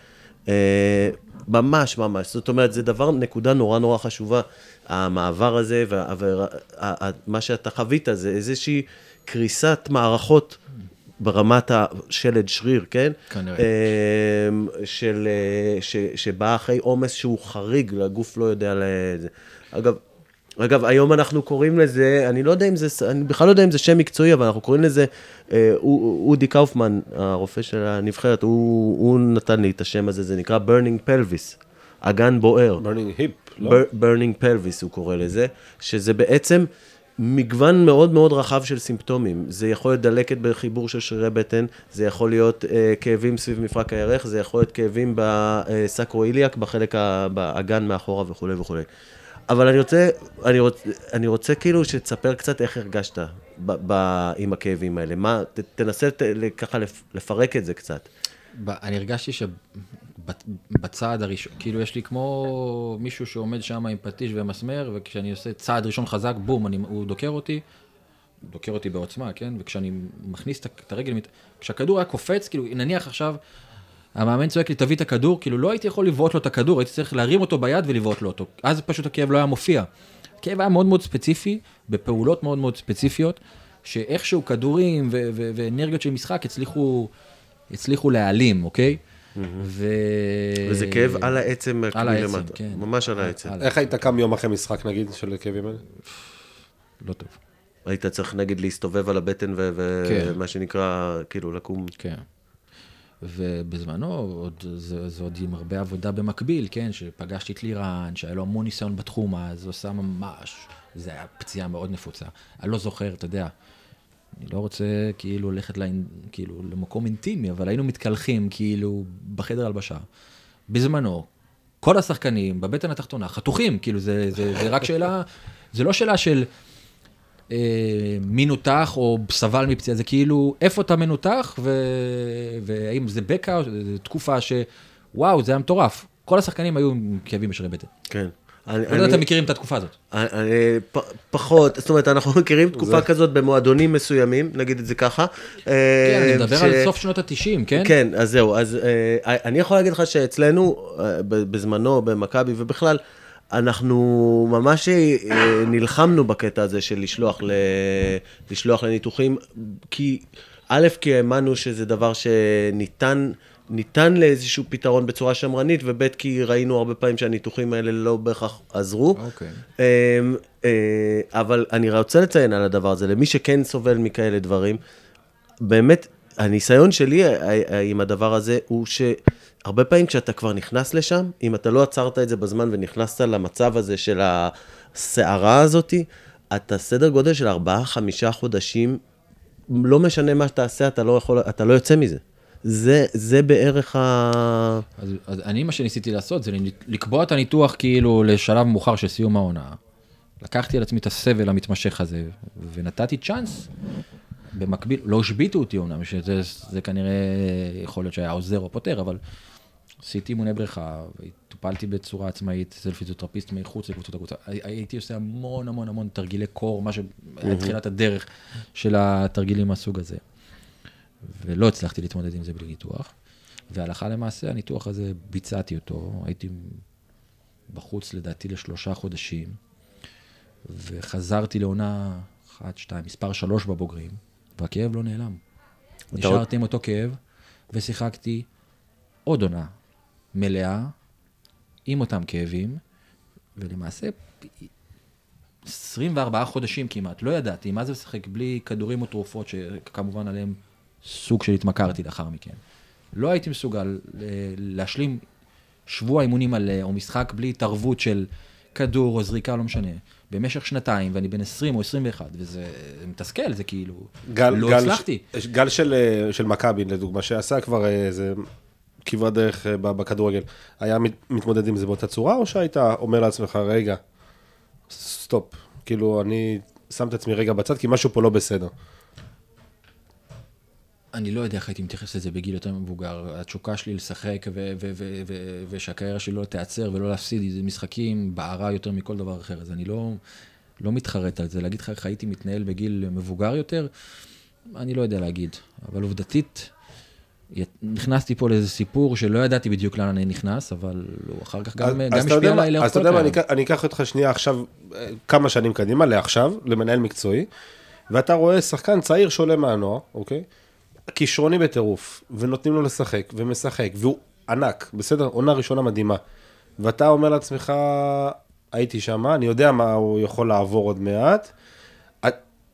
אה, ממש ממש, זאת אומרת, זה דבר, נקודה נורא נורא חשובה, המעבר הזה, ומה שאתה חווית זה איזושהי קריסת מערכות ברמת השלד שריר, כן? כנראה. אה, של, אה, ש, שבא אחרי עומס שהוא חריג, לגוף לא יודע לזה. אגב, אגב, היום אנחנו קוראים לזה, אני לא יודע אם זה, אני בכלל לא יודע אם זה שם מקצועי, אבל אנחנו קוראים לזה, אה, או- אודי קאופמן, הרופא של הנבחרת, הוא, הוא נתן לי את השם הזה, זה נקרא burning pelvis, אגן בוער. burning hip, לא? burning pelvis הוא קורא לזה, שזה בעצם מגוון מאוד מאוד רחב של סימפטומים. זה יכול להיות דלקת בחיבור של שרירי בטן, זה יכול להיות אה, כאבים סביב מפרק הירך, זה יכול להיות כאבים ב sacroiliac, בחלק, ה- באגן מאחורה וכולי וכולי. אבל אני רוצה, אני רוצה, אני רוצה כאילו שתספר קצת איך הרגשת ב, ב, עם הכאבים האלה. מה, ת, תנסה ת, ככה לפ, לפרק את זה קצת. ב- אני הרגשתי שבצעד הראשון, כאילו יש לי כמו מישהו שעומד שם עם פטיש ומסמר, וכשאני עושה צעד ראשון חזק, בום, אני, הוא דוקר אותי, דוקר אותי בעוצמה, כן? וכשאני מכניס את הרגל, כשהכדור היה קופץ, כאילו, נניח עכשיו, המאמן צועק לי, תביא את הכדור, כאילו לא הייתי יכול לבעוט לו את הכדור, הייתי צריך להרים אותו ביד ולבעוט לו אותו. אז פשוט הכאב לא היה מופיע. הכאב היה מאוד מאוד ספציפי, בפעולות מאוד מאוד ספציפיות, שאיכשהו כדורים ואנרגיות של משחק הצליחו, הצליחו להעלים, אוקיי? ו... וזה כאב על העצם, על כאילו העצם, למטה. כן. ממש על העצם. על- איך היית קם יום אחרי משחק נגיד של כאבים האלה? לא טוב. היית צריך נגיד להסתובב על הבטן ו- כן. ומה שנקרא, כאילו לקום. כן. ובזמנו, עוד, זה, זה עוד עם הרבה עבודה במקביל, כן? שפגשתי את לירן, שהיה לו המון ניסיון בתחום אז, הוא עשה ממש, זה היה פציעה מאוד נפוצה. אני לא זוכר, אתה יודע, אני לא רוצה כאילו ללכת לאינ, כאילו, למקום אינטימי, אבל היינו מתקלחים כאילו בחדר הלבשה. בזמנו, כל השחקנים בבטן התחתונה חתוכים, כאילו זה, זה, זה רק שאלה, זה לא שאלה של אה, מי נותח או סבל מפציעה, זה כאילו איפה אתה מנותח ו... והאם זה בקע זו תקופה שוואו, זה היה מטורף. כל השחקנים היו עם כאבים בשרי בטן. כן. אני, לא יודע אם אתם מכירים את התקופה הזאת. אני, אני, פ, פחות, זאת אומרת, אנחנו *laughs* מכירים תקופה כזאת במועדונים מסוימים, נגיד את זה ככה. כן, אני אה, מדבר ש- על סוף שנות ה-90, כן? כן, אז זהו, אז אה, אני יכול להגיד לך שאצלנו, אה, בזמנו, במכבי ובכלל, אנחנו ממש נלחמנו בקטע הזה של לשלוח, ל... לשלוח לניתוחים, כי א', כי האמנו שזה דבר שניתן... ניתן לאיזשהו פתרון בצורה שמרנית, וב' כי ראינו הרבה פעמים שהניתוחים האלה לא בהכרח עזרו. אוקיי. אמ, אה, אבל אני רוצה לציין על הדבר הזה, למי שכן סובל מכאלה דברים, באמת, הניסיון שלי אה, אה, עם הדבר הזה הוא שהרבה פעמים כשאתה כבר נכנס לשם, אם אתה לא עצרת את זה בזמן ונכנסת למצב הזה של הסערה הזאתי, אתה סדר גודל של ארבעה, חמישה חודשים, לא משנה מה שתעשה, אתה לא יכול, אתה לא יוצא מזה. זה, זה בערך ה... אז, אז אני, מה שניסיתי לעשות זה לקבוע את הניתוח כאילו לשלב מאוחר של סיום העונה. לקחתי על עצמי את הסבל המתמשך הזה, ונתתי צ'אנס. במקביל, לא השביתו אותי אומנם, שזה זה כנראה יכול להיות שהיה עוזר או פותר, אבל עשיתי אימוני בריכה, טופלתי בצורה עצמאית אצל פיזיותרפיסט מחוץ לקבוצות הקבוצה. הי- הייתי עושה המון המון המון תרגילי קור, מה שהיה תחילת הדרך של התרגילים מהסוג הזה. ולא הצלחתי להתמודד עם זה בלי ניתוח. והלכה למעשה, הניתוח הזה, ביצעתי אותו, הייתי בחוץ לדעתי לשלושה חודשים, וחזרתי לעונה אחת, שתיים, מספר שלוש בבוגרים, והכאב לא נעלם. נשארתי עם אותו כאב, ושיחקתי עוד עונה מלאה, עם אותם כאבים, ולמעשה 24 חודשים כמעט, לא ידעתי מה זה לשחק בלי כדורים או תרופות, שכמובן עליהם סוג של התמכרתי לאחר מכן. לא הייתי מסוגל אה, להשלים שבוע אימונים מלא, או משחק בלי התערבות של כדור או זריקה, לא משנה, במשך שנתיים, ואני בן 20 או 21, וזה מתסכל, זה כאילו, גל, לא גל, הצלחתי. ש- גל של, אה, של מכבי, לדוגמה, שעשה כבר אה, איזה כברת דרך אה, בכדורגל, היה מת- מתמודד עם זה באותה צורה, או שהיית אומר לעצמך, רגע, סטופ, כאילו, אני שם את עצמי רגע בצד, כי משהו פה לא בסדר. אני לא יודע איך הייתי מתייחס לזה בגיל יותר מבוגר. התשוקה שלי לשחק ו- ו- ו- ו- ושהקריירה שלי לא תיעצר ולא להפסיד, זה משחקים בערה יותר מכל דבר אחר. אז אני לא, לא מתחרט על זה. להגיד לך איך הייתי מתנהל בגיל מבוגר יותר, אני לא יודע להגיד. אבל עובדתית, נכנסתי פה לאיזה סיפור שלא ידעתי בדיוק לאן אני נכנס, אבל הוא אחר כך גם, אז- גם אז השפיע עליי לאורך אז אתה כל יודע מה, אני הקריירה. אקח- אני אקח אותך שנייה עכשיו, אה, כמה שנים קדימה, לעכשיו, למנהל מקצועי, ואתה רואה שחקן צעיר שעולה מהנוער, אוקיי? כישרוני בטירוף, ונותנים לו לשחק, ומשחק, והוא ענק, בסדר? עונה ראשונה מדהימה. ואתה אומר לעצמך, הייתי שם, אני יודע מה הוא יכול לעבור עוד מעט.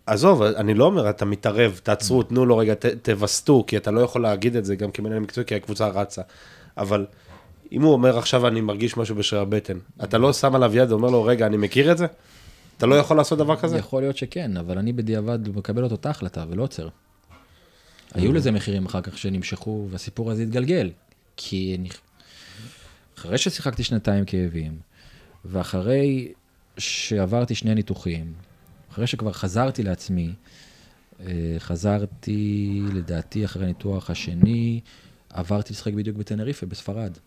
עזוב, אני לא אומר, אתה מתערב, תעצרו, תנו לו רגע, ת- תווסתו, כי אתה לא יכול להגיד את זה גם כמנהל מקצועי, כי הקבוצה רצה. אבל אם הוא אומר עכשיו, אני מרגיש משהו בשריר הבטן, אתה לא שם עליו יד ואומר לו, רגע, אני מכיר את זה? אתה לא יכול לעשות דבר כזה? יכול להיות שכן, אבל אני בדיעבד מקבל את אותה החלטה ולא עוצר. היו לזה מחירים אחר כך שנמשכו, והסיפור הזה התגלגל. כי אני... אחרי ששיחקתי שנתיים כאבים, ואחרי שעברתי שני ניתוחים, אחרי שכבר חזרתי לעצמי, אה, חזרתי, לדעתי, אחרי הניתוח השני, עברתי לשחק בדיוק בטנריפה, בספרד.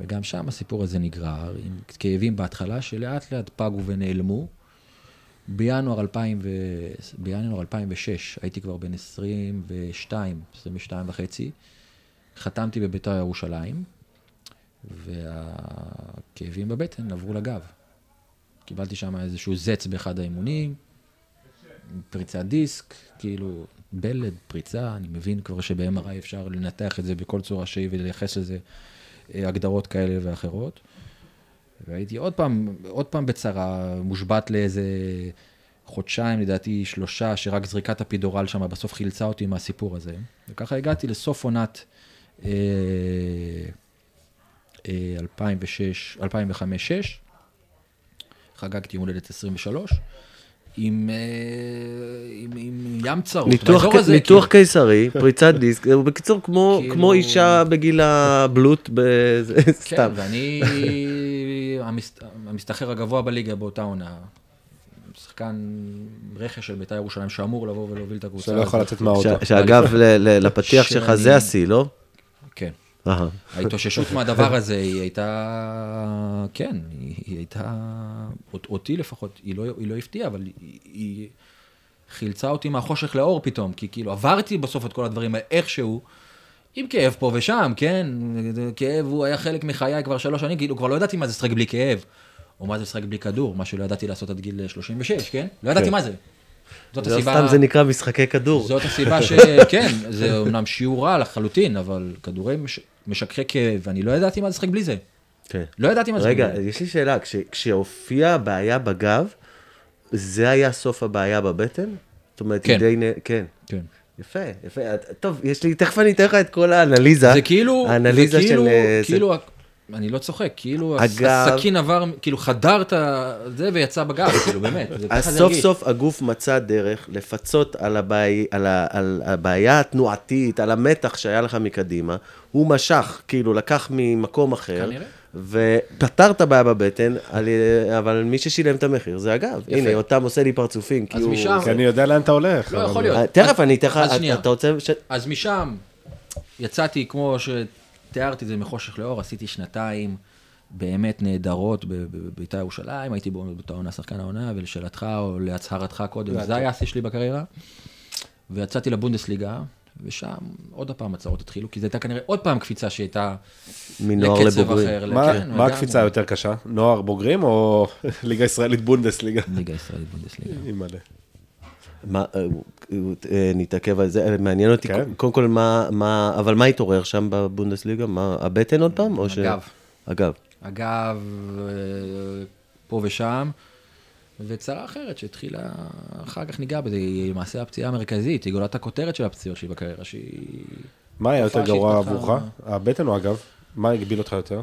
וגם שם הסיפור הזה נגרר, עם כאבים בהתחלה, שלאט לאט פגו ונעלמו. בינואר, 2000 ו... בינואר 2006, הייתי כבר בן 22, 22 וחצי, חתמתי בביתר ירושלים, והכאבים בבטן עברו לגב. קיבלתי שם איזשהו זץ באחד האימונים, פריצת דיסק, כאילו בלד, פריצה, אני מבין כבר שב-MRI אפשר לנתח את זה בכל צורה שהיא ולייחס לזה אה, הגדרות כאלה ואחרות. והייתי עוד פעם, עוד פעם בצרה, מושבת לאיזה חודשיים, לדעתי שלושה, שרק זריקת הפידורל שם בסוף חילצה אותי מהסיפור הזה. וככה הגעתי לסוף עונת אה, אה, 2006, 2005-2006, חגגתי יום הולדת 23, עם, אה, עם, עם ים צרות. ניתוח, באזור הזה, ניתוח כאילו, קיסרי, פריצת דיסק, בקיצור כמו, כאילו- כמו אישה בגיל הבלוט, בזה, כן, סתם. ואני המס- המסתחר הגבוה בליגה באותה עונה. שחקן רכש של בית"ר ירושלים שאמור לבוא ולהוביל את הקבוצה. שלא יכול. לצאת מהאוטו. שאגב, לפתיח שלך זה השיא, לא? כן. ההתאוששות מהדבר הזה היא הייתה, כן, היא, הייתה, אות- אותי לפחות, היא לא, לא הפתיעה, אבל היא חילצה אותי מהחושך לאור פתאום, כי כאילו עברתי בסוף את כל הדברים האלה איכשהו, עם כאב פה ושם, כן, כאב הוא היה חלק מחיי כבר שלוש שנים, כאילו כבר לא ידעתי מה זה לשחק בלי כאב, או מה זה לשחק בלי כדור, מה שלא ידעתי לעשות עד גיל 36, כן? לא ידעתי מה זה. זאת לא הסיבה... סתם זה נקרא משחקי כדור. זאת הסיבה ש... *laughs* כן, זה אומנם שיעור רע לחלוטין, אבל כדורי מש... משככי כאב, ואני לא ידעתי מה זה לשחק בלי זה. כן. לא ידעתי מה זה רגע, בלי זה. יש לי שאלה, כש- כשהופיעה הבעיה בגב, זה היה סוף הבעיה בבטן? זאת אומרת, כן. די... כן. כן. יפה, יפה. טוב, יש לי, תכף אני אתן לך את כל האנליזה. זה כאילו, זה האנליזה כאילו, של... אה, זה- כאילו, אני לא צוחק, כאילו הגב- הסכין עבר, כאילו חדר את זה ויצא בגב, כאילו באמת. זה אז זה סוף. סוף הגוף מצא דרך לפצות על, הבעי, על, ה, על הבעיה התנועתית, על המתח שהיה לך מקדימה. הוא משך, כאילו לקח ממקום אחר, כנראה. ופתר את הבעיה בבטן, אבל מי ששילם את המחיר זה הגב. יפה. הנה, אותם עושה לי פרצופים. כי הוא- משם- כי אני יודע לאן אתה הולך. לא אבל- יכול להיות. אה, תכף אני אתן לך, אז אתה- שנייה. אתה רוצה... ש... אז משם יצאתי, כמו שתיארתי את זה מחושך לאור, עשיתי שנתיים באמת נהדרות ב- ב- בבית"ר ירושלים, הייתי באותה עונה שחקן העונה, ולשאלתך או להצהרתך קודם, זה היה השיא שלי בקריירה. ויצאתי לבונדסליגה, ושם עוד פעם הצהרות התחילו, כי זו הייתה כנראה עוד פעם קפיצה שהייתה מנוער לקצב לבוגרים. אחר. מה- כן, מה. הקפיצה היותר קשה? נוער בוגרים או *laughs* ליגה ישראלית בונדסליגה? ליגה ישראלית בונדסליגה. אימא'לה. מה, אה, אה, נתעכב על זה, אה, מעניין אותי, כן. קודם כל, מה, מה, אבל מה התעורר שם בבונדסליגה? מה, הבטן עוד פעם? או ש... אגב. אגב, אה, פה ושם, וצרה אחרת שהתחילה, אחר כך ניגע בזה, היא למעשה הפציעה המרכזית, היא גולת הכותרת של הפציעות שלי בקריירה, שהיא... מה היה יותר גרוע עבורך? הבטן או הגב? מה הגביל אותך יותר?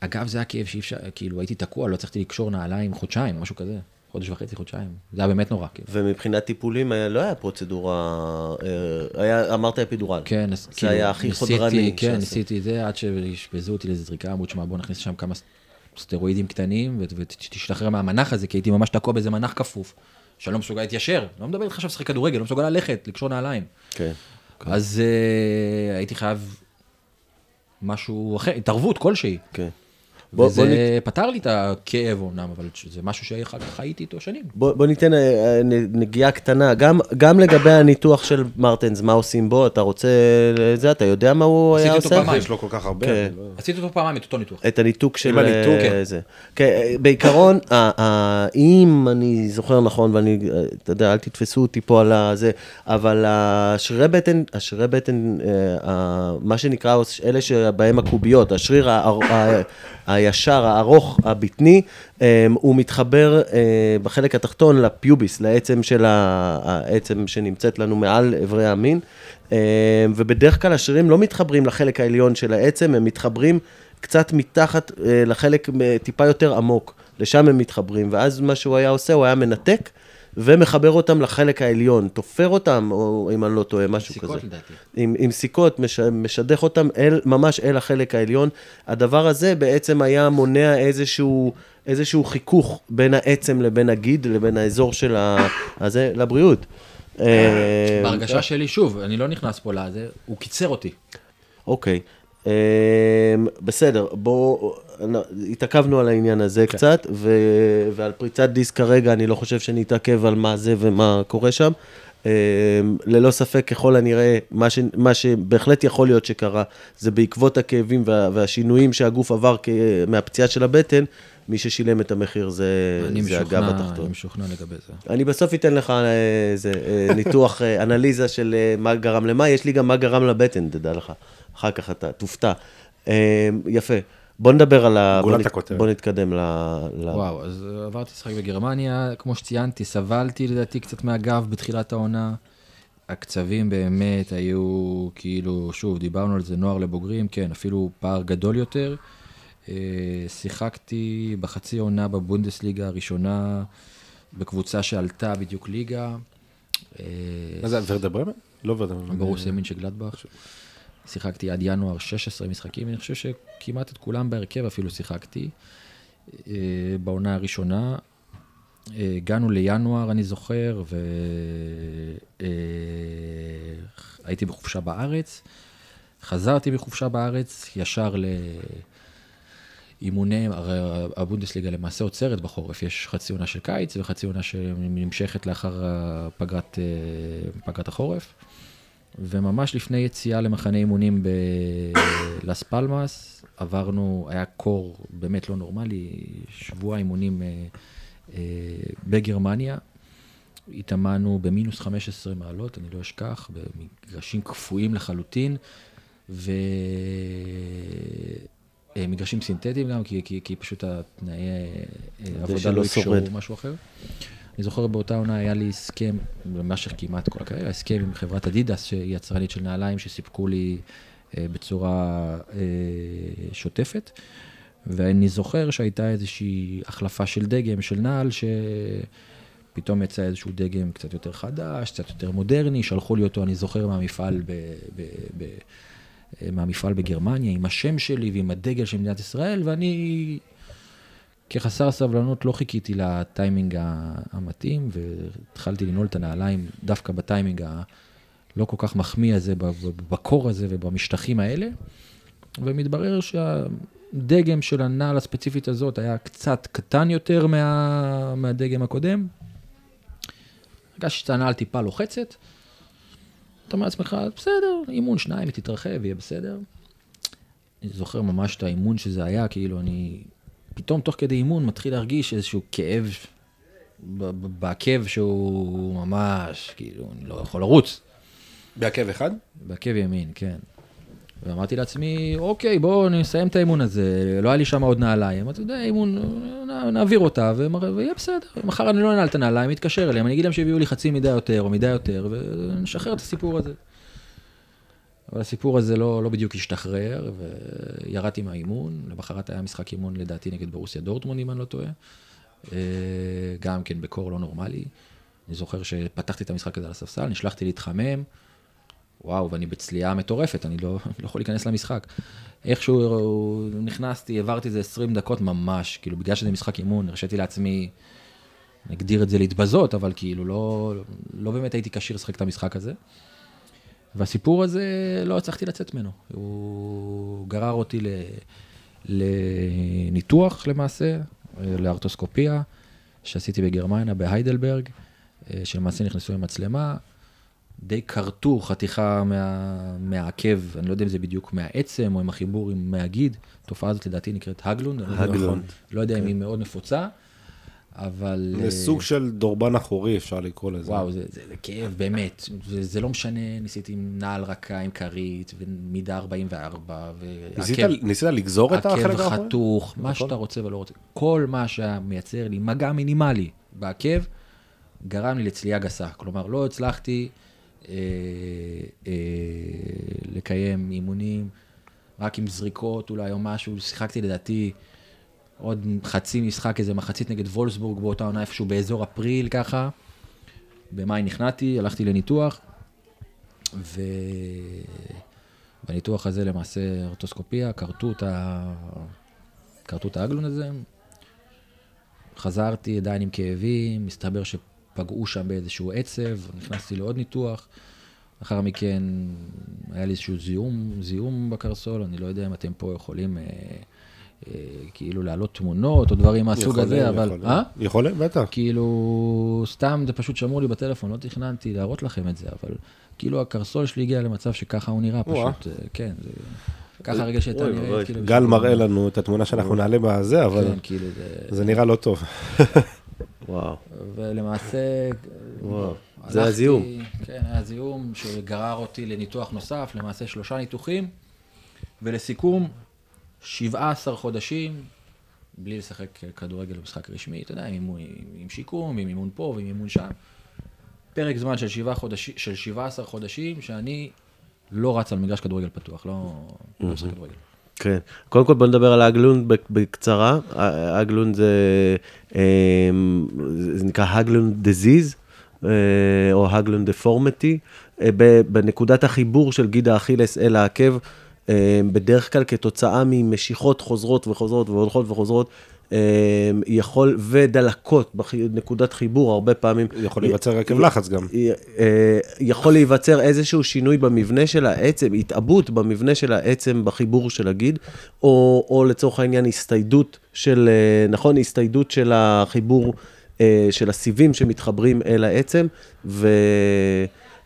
אגב, זה היה כאב שאי אפשר, כאילו הייתי תקוע, לא הצלחתי לקשור נעליים חודשיים, משהו כזה. חודש וחצי, חודשיים. זה היה באמת נורא, כאילו. ומבחינת טיפולים, היה- לא היה פרוצדורה, אה, היה, אמרת אפידורל. כן, זה היה הכי ניסיתי- חודרני כן, שעשו. ניסיתי את זה עד שאשפזו אותי לאיזה זריקה, אמרו, תשמע, בוא נכניס שם כמה סטרואידים קטנים ות- ותשתחרר מהמנח הזה, כי הייתי ממש תקוע באיזה מנח כפוף, שאני לא מסוגל להתיישר. לא מדבר איתך עכשיו לשחק כדורגל, לא מסוגל ללכת, לקשור נעליים. כן. אז אה, הייתי חייב משהו אחר, התערבות כלשהי. כן. בוא, וזה בוא, נת, פתר לי את הכאב אומנם, אבל זה משהו שאחר כך חייתי איתו שנים. בוא, בוא ניתן אה, אה, נגיעה קטנה, גם, גם לגבי הניתוח של מרטנס, מה עושים בו, אתה רוצה, זה, אתה יודע מה הוא היה עשיתי אותו עושה? פעמיים. יש לו כל כך הרבה. כן. אני לא- עשיתי אותו פעמיים, את אותו ניתוח. את הניתוק של... עם הניתוק, אה, כן. זה. כן, בעיקרון, ה- ה- אם אני זוכר נכון, ואני, אתה יודע, אל תתפסו אותי פה על הזה, אבל השרירי בטן, השרירי בטן, מה שנקרא, אלה שבהם הקוביות, השריר הישר, הארוך, הבטני, אה, הוא מתחבר אה, בחלק התחתון לפיוביס, לעצם של העצם שנמצאת לנו מעל אברי המין, אה, ובדרך כלל השרירים לא מתחברים לחלק העליון של העצם, הם מתחברים קצת מתחת אה, לחלק אה, טיפה יותר עמוק, לשם הם מתחברים, ואז מה שהוא היה עושה, הוא היה מנתק ומחבר אותם לחלק העליון, תופר אותם, או אם אני לא טועה, משהו סיכות, כזה. לדעתי. עם, עם סיכות, מש, משדך אותם אל, ממש אל החלק העליון. הדבר הזה בעצם היה מונע איזשהו, איזשהו חיכוך בין העצם לבין הגיד, לבין האזור של ה... הזה, לבריאות. אה, בהרגשה שלי, שוב, אני לא נכנס פה לזה, הוא קיצר אותי. אוקיי. אמ, בסדר, בואו, התעכבנו על העניין הזה כן. קצת, ו, ועל פריצת דיסק כרגע אני לא חושב שנתעכב על מה זה ומה קורה שם. אמ, ללא ספק, ככל הנראה, מה, ש, מה שבהחלט יכול להיות שקרה, זה בעקבות הכאבים וה, והשינויים שהגוף עבר כ, מהפציעה של הבטן, מי ששילם את המחיר זה, זה הגב התחתון. אני משוכנע לגבי זה. אני בסוף אתן לך אה, איזה אה, ניתוח, אה, אנליזה של אה, מה גרם למה, יש לי גם מה גרם לבטן, תדע לך. אחר כך אתה תופתע. אה, יפה. בוא נדבר על ה... גולת בוא הכותרת. בוא נתקדם ל... ל... וואו, אז עברתי לשחק בגרמניה, כמו שציינתי, סבלתי לדעתי קצת מהגב בתחילת העונה. הקצבים באמת היו, כאילו, שוב, דיברנו על זה, נוער לבוגרים, כן, אפילו פער גדול יותר. אה, שיחקתי בחצי עונה בבונדסליגה הראשונה, בקבוצה שעלתה בדיוק ליגה. אה, מה זה, ורדה ברמן? לא ורדה ברמן. ברוסיה מינצ'ה גלדבך. שיחקתי עד ינואר 16 משחקים, אני חושב שכמעט את כולם בהרכב אפילו שיחקתי. אה, בעונה הראשונה. אה, הגענו לינואר, אני זוכר, והייתי בחופשה בארץ. חזרתי מחופשה בארץ, ישר לאימוני, הרי הבונדסליגה למעשה עוצרת בחורף, יש חצי עונה של קיץ וחצי עונה שנמשכת לאחר פגרת, אה, פגרת החורף. וממש לפני יציאה למחנה אימונים בלס פלמאס, עברנו, היה קור באמת לא נורמלי, שבוע אימונים אה, אה, בגרמניה. התאמנו במינוס 15 מעלות, אני לא אשכח, במגרשים קפואים לחלוטין, ומגרשים סינתטיים גם, כי, כי, כי פשוט התנאי אה, עבודה לא אפשרו. משהו אחר. אני זוכר באותה עונה היה לי הסכם, במשך כמעט כל הקריירה, הסכם עם חברת אדידס, שהיא יצרנית של נעליים, שסיפקו לי אה, בצורה אה, שוטפת. ואני זוכר שהייתה איזושהי החלפה של דגם, של נעל, שפתאום יצא איזשהו דגם קצת יותר חדש, קצת יותר מודרני, שלחו לי אותו, אני זוכר, מהמפעל, ב, ב, ב, מהמפעל בגרמניה, עם השם שלי ועם הדגל של מדינת ישראל, ואני כחסר סבלנות לא חיכיתי לטיימינג המתאים, והתחלתי לנעול את הנעליים דווקא בטיימינג הלא כל כך מחמיא הזה, בקור הזה ובמשטחים האלה, ומתברר שהדגם של הנעל הספציפית הזאת היה קצת קטן יותר מה, מהדגם הקודם. הרגשתי שהנעל טיפה לוחצת. אתה אומר לעצמך, בסדר, אימון שניים, היא תתרחב, יהיה בסדר. אני זוכר ממש את האימון שזה היה, כאילו, אני פתאום תוך כדי אימון מתחיל להרגיש איזשהו כאב ב- ב- בעקב שהוא ממש, כאילו, אני לא יכול לרוץ. בעקב אחד? בעקב ימין, כן. ואמרתי לעצמי, אוקיי, בואו נסיים את האימון הזה, לא היה לי שם עוד נעליים, אתה יודע, אימון, נעביר אותה, ויהיה בסדר. מחר אני לא אנעל את הנעליים, אתקשר אליהם, אני אגיד להם שיביאו לי חצי מידה יותר, או מידה יותר, ונשחרר את הסיפור הזה. אבל הסיפור הזה לא, לא בדיוק השתחרר, וירדתי מהאימון, למחרת היה משחק אימון לדעתי נגד ברוסיה דורטמונד, אם אני לא טועה. אה, גם כן בקור לא נורמלי. אני זוכר שפתחתי את המשחק הזה על הספסל, נשלחתי להתחמם, וואו, ואני בצליעה מטורפת, אני לא, *laughs* לא יכול להיכנס למשחק. איכשהו נכנסתי, העברתי איזה 20 דקות ממש, כאילו, בגלל שזה משחק אימון, הרשיתי לעצמי, נגדיר את זה להתבזות, אבל כאילו, לא, לא באמת הייתי כשיר לשחק את המשחק הזה. והסיפור הזה, לא הצלחתי לצאת ממנו. הוא גרר אותי ל, לניתוח למעשה, לארטוסקופיה, שעשיתי בגרמניה, בהיידלברג, אה, שלמעשה נכנסו עם מצלמה, די כרתו חתיכה מה, מהעקב, אני לא יודע אם זה בדיוק מהעצם או עם החיבור עם מהגיד, התופעה הזאת לדעתי נקראת הגלונד, אני לא יודע- הגלונד. לא יודע אם היא מאוד נפוצה, אבל... זה אה, סוג של דורבן אחורי, אפשר לקרוא לזה. וואו, זה, זה, זה כאב, באמת. זה, זה לא משנה, ניסיתי עם נעל רכה, עם כרית, ומידה 44, ניסית, ועקב ניסית לגזור את החלק האחורי? חתוך, מה הכל? שאתה רוצה ולא רוצה. כל מה שהיה מייצר לי מגע מינימלי בעקב, גרם לי לצליעה גסה. כלומר, לא הצלחתי אה, אה, לקיים אימונים רק עם זריקות אולי או משהו. שיחקתי לדעתי עוד חצי משחק, איזה מחצית נגד וולסבורג באותה עונה איפשהו באזור אפריל ככה. במאי נכנעתי, הלכתי לניתוח, ובניתוח הזה למעשה ארטוסקופיה, כרתו את, האגלון הזה, חזרתי עדיין עם כאבים, מסתבר שפגעו שם באיזשהו עצב, נכנסתי לעוד ניתוח. לאחר מכן היה לי איזשהו זיהום, זיהום בקרסול, אני לא יודע אם אתם פה יכולים אה, כאילו להעלות תמונות או דברים מהסוג הזה, אבל... יכולים. אה? יכולים, בטח. כאילו, סתם זה פשוט שמעו לי בטלפון, לא תכננתי להראות לכם את זה, אבל כאילו הקרסול שלי הגיע למצב שככה הוא נראה. פשוט, אה, כן, זה... ככה הרגע שהייתה נראית. כאילו... גל מראה לנו את התמונה שאנחנו נעלה בזה, אבל כן, כאילו זה... זה נראה לא טוב. *laughs* וואו, ולמעשה... וואו. זה הלכתי- הזיהום. כן, היה זיהום שגרר אותי לניתוח נוסף, למעשה שלושה ניתוחים, ולסיכום, 17 חודשים, בלי לשחק כדורגל במשחק רשמי, אתה יודע, עם, אימון- עם שיקום, עם אימון פה ועם אימון שם. פרק זמן של, חודש, של 17 חודשים, שאני לא רץ על מגרש כדורגל פתוח, לא לא משחק כדורגל. כן. קודם כל בוא נדבר על ה Haglund בק- בקצרה. ה Haglund זה, אה, זה נקרא Haglund disease, או Haglund deformity. אה, בנקודת החיבור של גיד האכילס אל העקב, אה, בדרך כלל כתוצאה ממשיכות חוזרות וחוזרות והולכות וחוזרות, אה, יכול, ודלקות בנקודת חיבור, הרבה פעמים. יכול להיווצר עקב לחץ גם. אה, יכול להיווצר איזשהו שינוי במבנה של העצם, התעבות במבנה של העצם בחיבור של הגיד, או, או לצורך העניין הסתיידות של, אה, נכון, הסתיידות של החיבור אה, של הסיבים שמתחברים אל העצם, ו...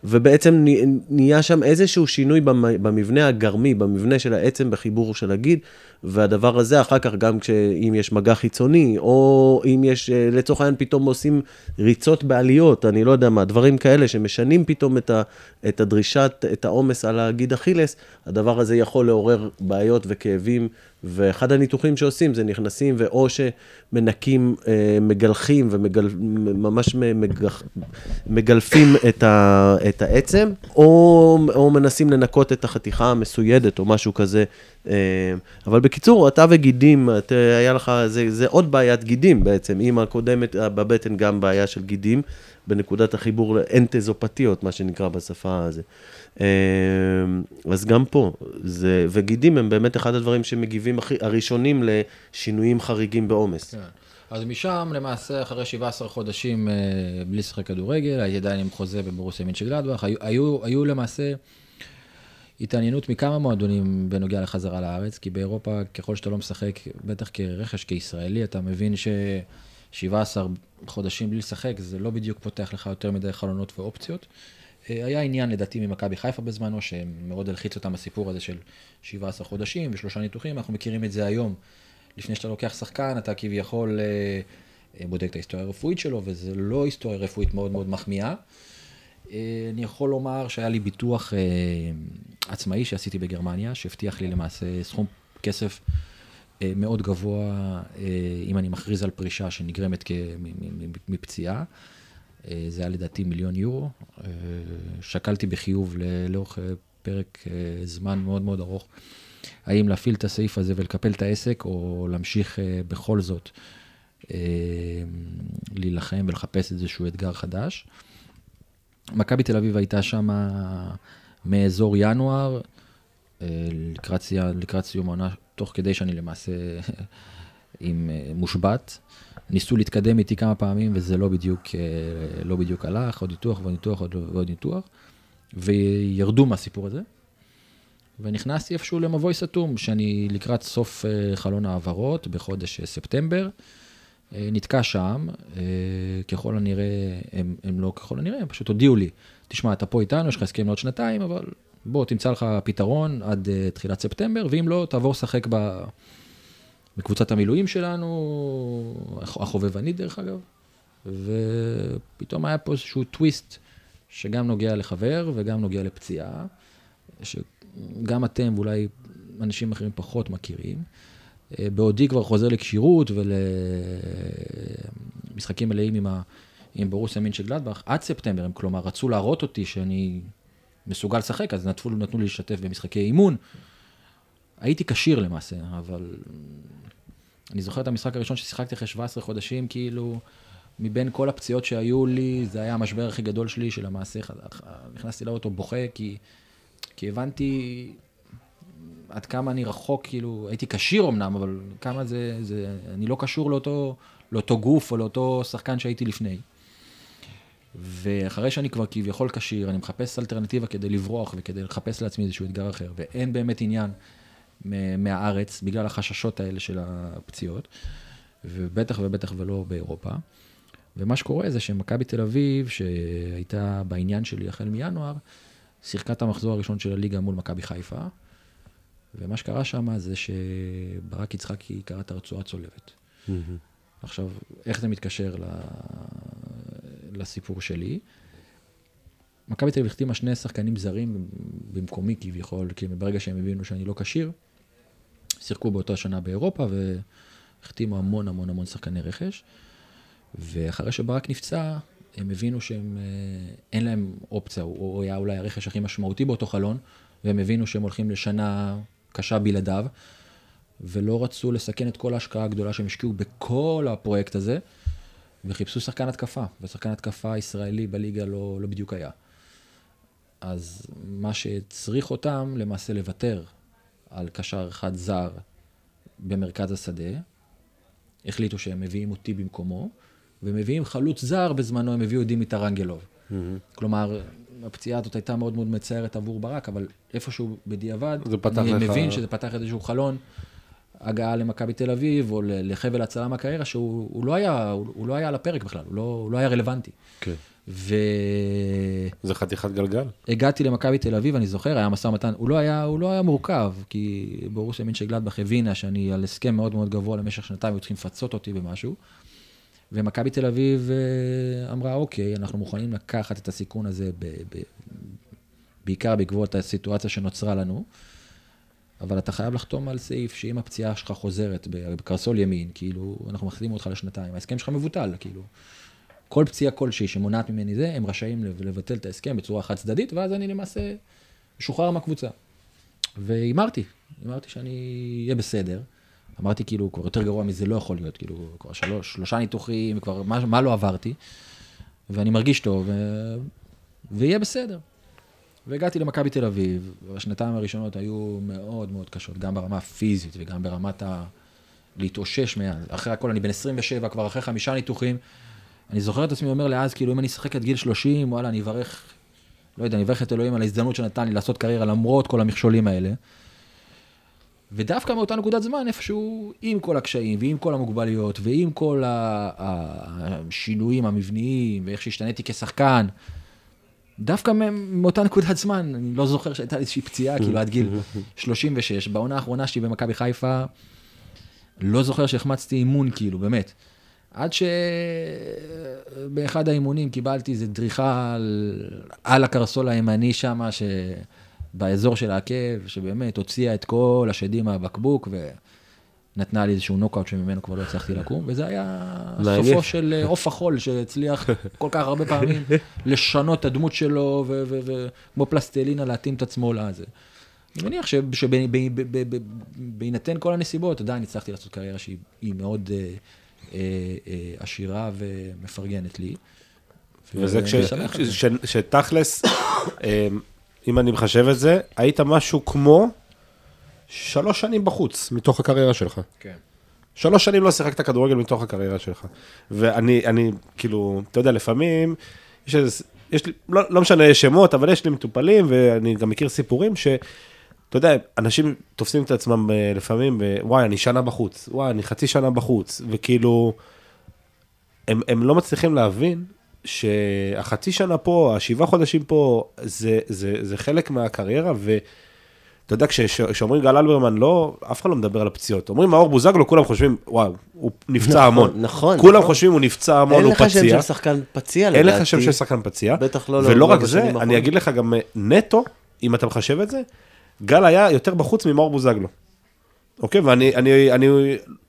ובעצם נה- נהיה שם איזשהו שינוי במ- במבנה הגרמי, במבנה של העצם בחיבור של הגיד, והדבר הזה אחר כך גם כשאם יש מגע חיצוני, או אם יש, אה, לצורך העניין פתאום עושים ריצות בעליות, אני לא יודע מה, דברים כאלה שמשנים פתאום את, ה, את הדרישת, את העומס על הגיד אכילס, הדבר הזה יכול לעורר בעיות וכאבים, ואחד הניתוחים שעושים זה נכנסים ואו שמנקים, אה, מגלחים וממש מגח, מגלפים את, ה, את העצם, או, או מנסים לנקות את החתיכה המסוידת או משהו כזה. אה, אבל בקיצור, אתה וגידים, את, היה לך, זה, זה עוד בעיית גידים בעצם, עם הקודמת בבטן גם בעיה של גידים, בנקודת החיבור לאנטזופתיות, מה שנקרא בשפה הזה. אה, אז גם פה, זה, וגידים הם באמת אחד הדברים שמגיבים הכי, הראשונים לשינויים חריגים בעומס. כן. אז משם, למעשה, אחרי 17 חודשים אה, בלי לשחק כדורגל, הייתי עדיין עם חוזה בברוסיה מינצ'גלדבך, היו, היו, היו למעשה התעניינות מכמה מועדונים בנוגע לחזרה לארץ, כי באירופה, ככל שאתה לא משחק, בטח כרכש, כישראלי, אתה מבין ש-17 חודשים בלי לשחק, זה לא בדיוק פותח לך יותר מדי חלונות ואופציות. אה, היה עניין לדעתי ממכבי חיפה בזמנו, שמאוד הלחיץ אותם הסיפור הזה של 17 חודשים ושלושה ניתוחים, אנחנו מכירים את זה היום. לפני שאתה לוקח שחקן, אתה כביכול אה, אה, בודק את ההיסטוריה הרפואית שלו, וזה לא היסטוריה רפואית מאוד מאוד מחמיאה. אה, אני יכול לומר שהיה לי ביטוח אה, עצמאי שעשיתי בגרמניה, שהבטיח לי למעשה סכום כסף אה, מאוד גבוה אה, אם אני מכריז על פרישה שנגרמת מפציעה. אה, זה היה לדעתי מיליון יורו. אה, שקלתי בחיוב לאורך אה, פרק אה, זמן מאוד מאוד ארוך, האם להפעיל את הסעיף הזה ולקפל את העסק, או להמשיך אה, בכל זאת אה, להילחם ולחפש איזשהו אתגר חדש. מכבי תל אביב הייתה שם מאזור ינואר, אה, לקראת, לקראת סיום העונה, תוך כדי שאני למעשה עם אה, מושבת. ניסו להתקדם איתי כמה פעמים, וזה לא בדיוק, אה, לא בדיוק הלך, עוד ניתוח ועוד ניתוח עוד- ועוד ניתוח, וירדו מהסיפור הזה. ונכנסתי איפשהו למבוי סתום, שאני לקראת סוף אה, חלון העברות בחודש אה, ספטמבר. אה, נתקע שם, אה, ככל הנראה, הם, הם לא ככל הנראה, הם פשוט הודיעו לי, תשמע, אתה פה איתנו, יש לך הסכם לעוד שנתיים, אבל בוא, תמצא לך פתרון עד uh, תחילת ספטמבר, ואם לא, תעבור לשחק ב... בקבוצת המילואים שלנו, הח- החובבנית דרך אגב, ופתאום היה פה איזשהו טוויסט שגם נוגע לחבר וגם נוגע לפציעה, שגם אתם ואולי אנשים אחרים פחות מכירים. אה, בעודי כבר חוזר לכשירות ולמשחקים מלאים עם, ה... עם ברוסיה מינצ'ה גלדבך, עד ספטמבר, הם כלומר רצו להראות אותי שאני מסוגל לשחק, אז נתנו, נתנו לי להשתתף במשחקי אימון. הייתי כשיר למעשה, אבל אני זוכר את המשחק הראשון ששיחקתי אחרי 17 חודשים, כאילו, מבין כל הפציעות שהיו לי, זה היה המשבר הכי גדול שלי, שלמעשה נכנסתי לאוטו בוכה, כי, כי הבנתי עד כמה אני רחוק, כאילו, הייתי כשיר אמנם, אבל כמה זה, זה, אני לא קשור לאותו, לאותו גוף או לאותו שחקן שהייתי לפני. ואחרי שאני כבר כביכול כשיר, אני מחפש אלטרנטיבה כדי לברוח וכדי לחפש לעצמי איזשהו אתגר אחר, ואין באמת עניין מהארץ בגלל החששות האלה של הפציעות, ובטח ובטח ולא באירופה. ומה שקורה זה שמכבי תל אביב, שהייתה בעניין שלי החל מינואר, שיחקה את המחזור הראשון של הליגה מול מכבי חיפה, ומה שקרה שם זה שברק יצחקי קרא את הרצועה צולבת. עכשיו, איך זה מתקשר ל... לסיפור שלי? מכבי תל אביב החתימה שני שחקנים זרים במקומי כביכול, כי ברגע שהם הבינו שאני לא כשיר, שיחקו באותה שנה באירופה והחתימו המון המון המון שחקני רכש. ואחרי שברק נפצע, הם הבינו שהם, אה, אין להם אופציה, הוא היה אולי הרכש הכי משמעותי באותו חלון, והם הבינו שהם הולכים לשנה קשה בלעדיו, ולא רצו לסכן את כל ההשקעה הגדולה שהם השקיעו בכל הפרויקט הזה, וחיפשו שחקן התקפה, ושחקן התקפה ישראלי בליגה לא, לא בדיוק היה. אז מה שהצריך אותם למעשה לוותר על קשר אחד זר במרכז השדה, החליטו שהם מביאים אותי במקומו, ומביאים חלוץ זר, בזמנו הם הביאו את דימיטר אנגלוב. כלומר, הפציעה הזאת הייתה מאוד מאוד מצערת עבור ברק, אבל איפשהו בדיעבד, אני לך- מבין שזה פתח איזשהו חלון, הגעה למכבי תל אביב, או לחבל הצלה מהקריירה, שהוא הוא לא, היה, הוא, הוא לא היה על הפרק בכלל, הוא לא, הוא לא היה רלוונטי. כן. והגעתי זה חתיכת גלגל. למכבי תל אביב, אני זוכר, היה משא ומתן, הוא לא היה, הוא לא היה מורכב, כי ברוסיה מינצ'ה גלדבך הבינה שאני על הסכם מאוד מאוד גבוה למשך שנתיים, היו צריכים לפצות אותי במשהו. ומכבי תל אביב אה, אמרה, אוקיי, אנחנו מוכנים לקחת את הסיכון הזה, ב, ב, בעיקר בעקבות הסיטואציה שנוצרה לנו, אבל אתה חייב לחתום על סעיף שאם הפציעה שלך חוזרת בקרסול ימין, כאילו, אנחנו מחתימים אותך לשנתיים, ההסכם שלך מבוטל, כאילו. כל פציעה כלשהי שמונעת ממני זה, הם רשאים לב- לבטל את ההסכם בצורה חד צדדית, ואז אני למעשה משוחרר מהקבוצה. והימרתי, הימרתי שאני אהיה בסדר. אמרתי, כאילו, כבר יותר גרוע מזה לא יכול להיות, כאילו, כבר שלוש, שלושה ניתוחים, כבר מה, מה לא עברתי, ואני מרגיש טוב, ו... ויהיה בסדר. והגעתי למכבי תל אביב, והשנתיים הראשונות היו מאוד מאוד קשות, גם ברמה הפיזית וגם ברמת ה... להתאושש מאז. אחרי הכל, אני בן 27, כבר אחרי חמישה ניתוחים. אני זוכר את עצמי אומר לאז, כאילו, אם אני אשחק עד גיל 30, וואלה, אני אברך, לא יודע, אני אברך את אלוהים על ההזדמנות שנתן לי לעשות קריירה למרות כל המכשולים האלה. ודווקא מאותה נקודת זמן, איפשהו, עם כל הקשיים, ועם כל המוגבלויות, ועם כל השינויים המבניים, ואיך שהשתניתי כשחקן, דווקא מאותה נקודת זמן, אני לא זוכר שהייתה לי איזושהי פציעה, כאילו עד גיל 36. בעונה האחרונה שלי במכבי חיפה, לא זוכר שהחמצתי אימון, כאילו, באמת. עד שבאחד האימונים קיבלתי איזו דריכה על, על הקרסול הימני שם, באזור של העקב, שבאמת הוציאה את כל השדים מהבקבוק, ונתנה לי איזשהו נוקאוט שממנו כבר לא הצלחתי לקום, וזה היה. סופו של אה, עוף החול, שהצליח כל כך הרבה פעמים לשנות את הדמות שלו, וכמו פלסטלינה להתאים את עצמו לזה. אני מניח שבהינתן כל הנסיבות, עדיין הצלחתי לעשות קריירה שהיא היא מאוד אה, אה, עשירה ומפרגנת לי. וזה ואני אם אני מחשב את זה, היית משהו כמו שלוש שנים בחוץ מתוך הקריירה שלך. כן. שלוש שנים לא שיחקת כדורגל מתוך הקריירה שלך. ואני, אני, כאילו, אתה יודע, לפעמים, יש איזה, יש לי, לא, לא משנה שמות, אבל יש לי מטופלים, ואני גם מכיר סיפורים ש... אתה יודע, אנשים תופסים את עצמם אה, לפעמים, וואי, אני שנה בחוץ, וואי, אני חצי שנה בחוץ, וכאילו, הם, הם לא מצליחים להבין שהחצי שנה פה, השבעה חודשים פה, זה, זה, זה חלק מהקריירה, ואתה יודע, כש- כשאומרים גל אלברמן, לא, אף אחד לא מדבר על הפציעות. אומרים מאור בוזגלו, כולם חושבים, וואו, הוא נפצע נכון, המון. נכון, כולם נכון. חושבים, הוא נפצע המון, אין הוא לך שם פציע. של שחקן פציע לדעתי. אין לך שם של שחקן פציע. בטח לא ולא לא רק בשנים זה. אני אגיד לך גם אה, נטו, אם אתה מחשב את זה, גל היה יותר בחוץ ממאור בוזגלו. אוקיי, ואני אני, אני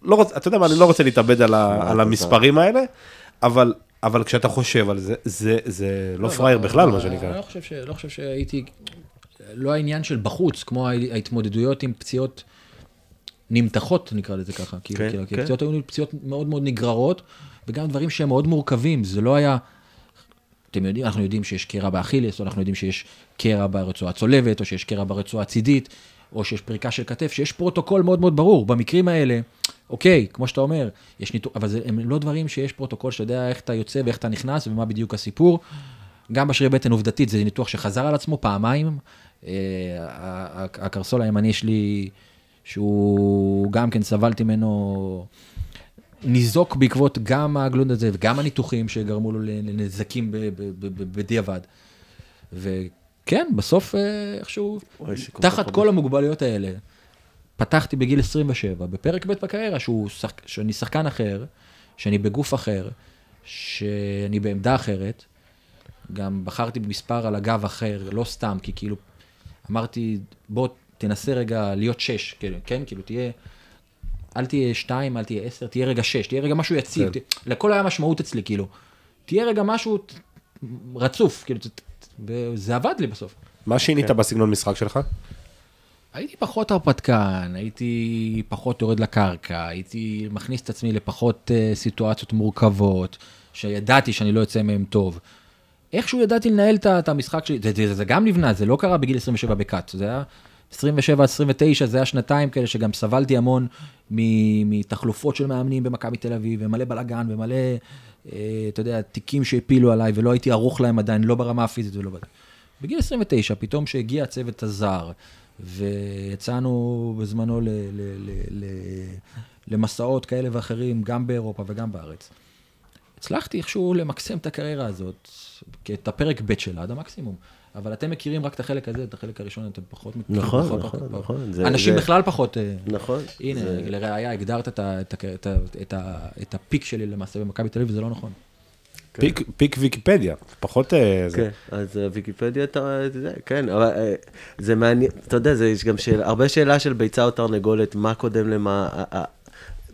לא רוצה, אתה יודע מה, אני לא רוצה להתאבד על, ה, על המספרים האלה, אבל, אבל כשאתה חושב על זה, זה, זה לא פראייר בכלל, מה אני שנקרא. לא חושב, ש, לא חושב שהייתי, לא העניין של בחוץ, כמו ההתמודדויות עם פציעות נמתחות, נקרא לזה ככה. כאילו, כן, כאילו, כי כן. הפציעות היו פציעות מאוד מאוד נגררות, וגם דברים שהם מאוד מורכבים, זה לא היה... אתם יודעים, אנחנו יודעים שיש קרע באכילס, או אנחנו יודעים שיש קרע ברצועה צולבת, או שיש קרע ברצועה צידית, או שיש פריקה של כתף, שיש פרוטוקול מאוד מאוד ברור. במקרים האלה, אוקיי, כמו שאתה אומר, יש ניתוח, אבל זה, הם לא דברים שיש פרוטוקול שאתה יודע איך אתה יוצא ואיך אתה נכנס ומה בדיוק הסיפור. גם בשרירי בטן עובדתית זה ניתוח שחזר על עצמו פעמיים. אה, הקרסול הימני שלי, שהוא גם כן סבלתי ממנו, ניזוק בעקבות גם הגלונד הזה וגם הניתוחים שגרמו לו לנזקים ב- ב- וכן, בסוף אה, איכשהו, תחת. כל המוגבלויות האלה, פתחתי בגיל 27, בפרק ב' בקריירה, שהוא שח... שאני שחקן אחר, שאני בגוף אחר, שאני בעמדה אחרת. גם בחרתי במספר על הגב אחר, לא סתם, כי כאילו, אמרתי, בוא תנסה רגע להיות שש, כאילו, כן? כאילו, תהיה, אל תהיה שתיים, אל תהיה עשר, תהיה רגע שש, תהיה רגע משהו יציב. כן. תה... לכל היה משמעות אצלי, כאילו. תהיה רגע משהו רצוף, כאילו, וזה עבד לי בסוף. מה שינית בסגנון משחק שלך? הייתי פחות הרפתקן, הייתי פחות יורד לקרקע, הייתי מכניס את עצמי לפחות uh, סיטואציות מורכבות, שידעתי שאני לא יוצא מהם טוב. איכשהו ידעתי לנהל את המשחק שלי, זה, זה, זה גם נבנה, זה לא קרה בגיל 27 בקאט, זה היה 27 עד 29, זה היה שנתיים כאלה שגם סבלתי המון מ- מתחלופות של מאמנים במכבי תל אביב, ומלא בלאגן, ומלא, אתה יודע, תיקים שהפילו עליי, ולא הייתי ערוך להם עדיין, לא ברמה הפיזית ולא בזה. בגיל 29, פתאום שהגיע הצוות הזר, ויצאנו בזמנו ל- ל- ל- ל- למסעות כאלה ואחרים, גם באירופה וגם בארץ. הצלחתי איכשהו למקסם את הקריירה הזאת, את הפרק ב' שלה עד המקסימום. אבל אתם מכירים רק את החלק הזה, את החלק הראשון אתם פחות מכירים. נכון, פחות, נכון, פחות, נכון. פחות. זה- אנשים זה- בכלל פחות... אה, נכון. הנה, זה- לראיה, הגדרת את, ה, את, ה, את, ה, את, ה, את הפיק שלי למעשה במכבי תל אביב, וזה לא נכון. פיק, פיק ויקיפדיה, פחות אה, זה. כן, אז אה, ויקיפדיה, אתה יודע, כן, אבל זה מעניין, אתה יודע, זה יש גם שאלה, הרבה שאלה של ביצה או תרנגולת, מה קודם למה,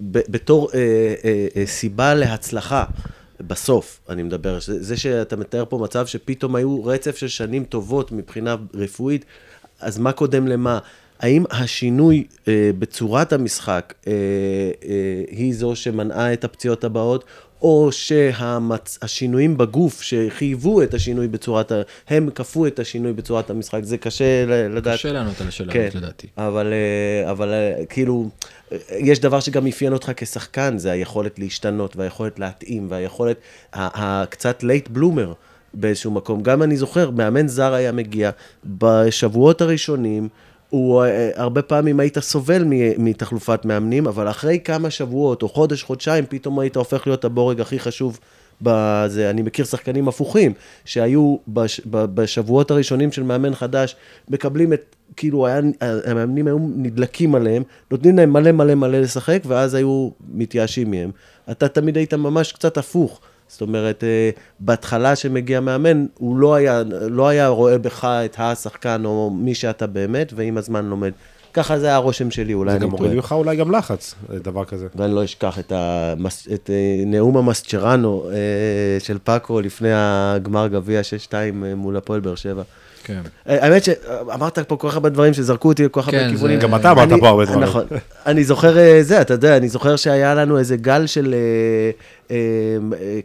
ב- בתור אה, אה, אה, סיבה להצלחה, בסוף, אני מדבר, זה, זה שאתה מתאר פה מצב שפתאום היו רצף של שנים טובות מבחינה רפואית, אז מה קודם למה? האם השינוי אה, בצורת המשחק אה, אה, היא זו שמנעה את הפציעות הבאות, או שהשינויים בגוף שחייבו את השינוי בצורת, ה... הם כפו את השינוי בצורת המשחק, זה קשה לדעת. קשה לנו את השאלה כן, לדעתי. אבל, אה, אבל אה, כאילו, אה, יש דבר שגם אפיין אותך כשחקן, זה היכולת להשתנות, והיכולת להתאים, והיכולת, הקצת late bloomer באיזשהו מקום. גם אני זוכר, מאמן זר היה מגיע, בשבועות הראשונים, הוא, אה, הרבה פעמים היית סובל מתחלופת מאמנים, אבל אחרי כמה שבועות, או חודש, חודשיים, פתאום היית הופך להיות הבורג הכי חשוב בזה, אני מכיר שחקנים הפוכים, שהיו בש, בשבועות הראשונים של מאמן חדש, מקבלים את, כאילו, היה, המאמנים היו נדלקים עליהם, נותנים להם מלא מלא מלא לשחק, ואז היו מתייאשים מהם. אתה תמיד היית ממש קצת הפוך. זאת אומרת, אה, בהתחלה שמגיע מאמן, הוא לא היה, לא היה רואה בך את השחקן או מי שאתה באמת, ועם הזמן לומד. ככה זה היה הרושם שלי, אולי זה אני גם טועה. מוריד ממך אולי גם לחץ, דבר כזה. ואני לא אשכח את, המס... את אה, נאום המסצ'רנו אה, של פאקו לפני הגמר גביע 6-2 אה, מול הפועל באר שבע. כן. אה, האמת שאמרת פה כל כך הרבה דברים שזרקו אותי לכל כך כן, הרבה זה- כיוונים. גם אתה אמרת פה הרבה דברים. נכון. אני זוכר אה, זה, אתה יודע, אני זוכר שהיה לנו איזה גל של אה,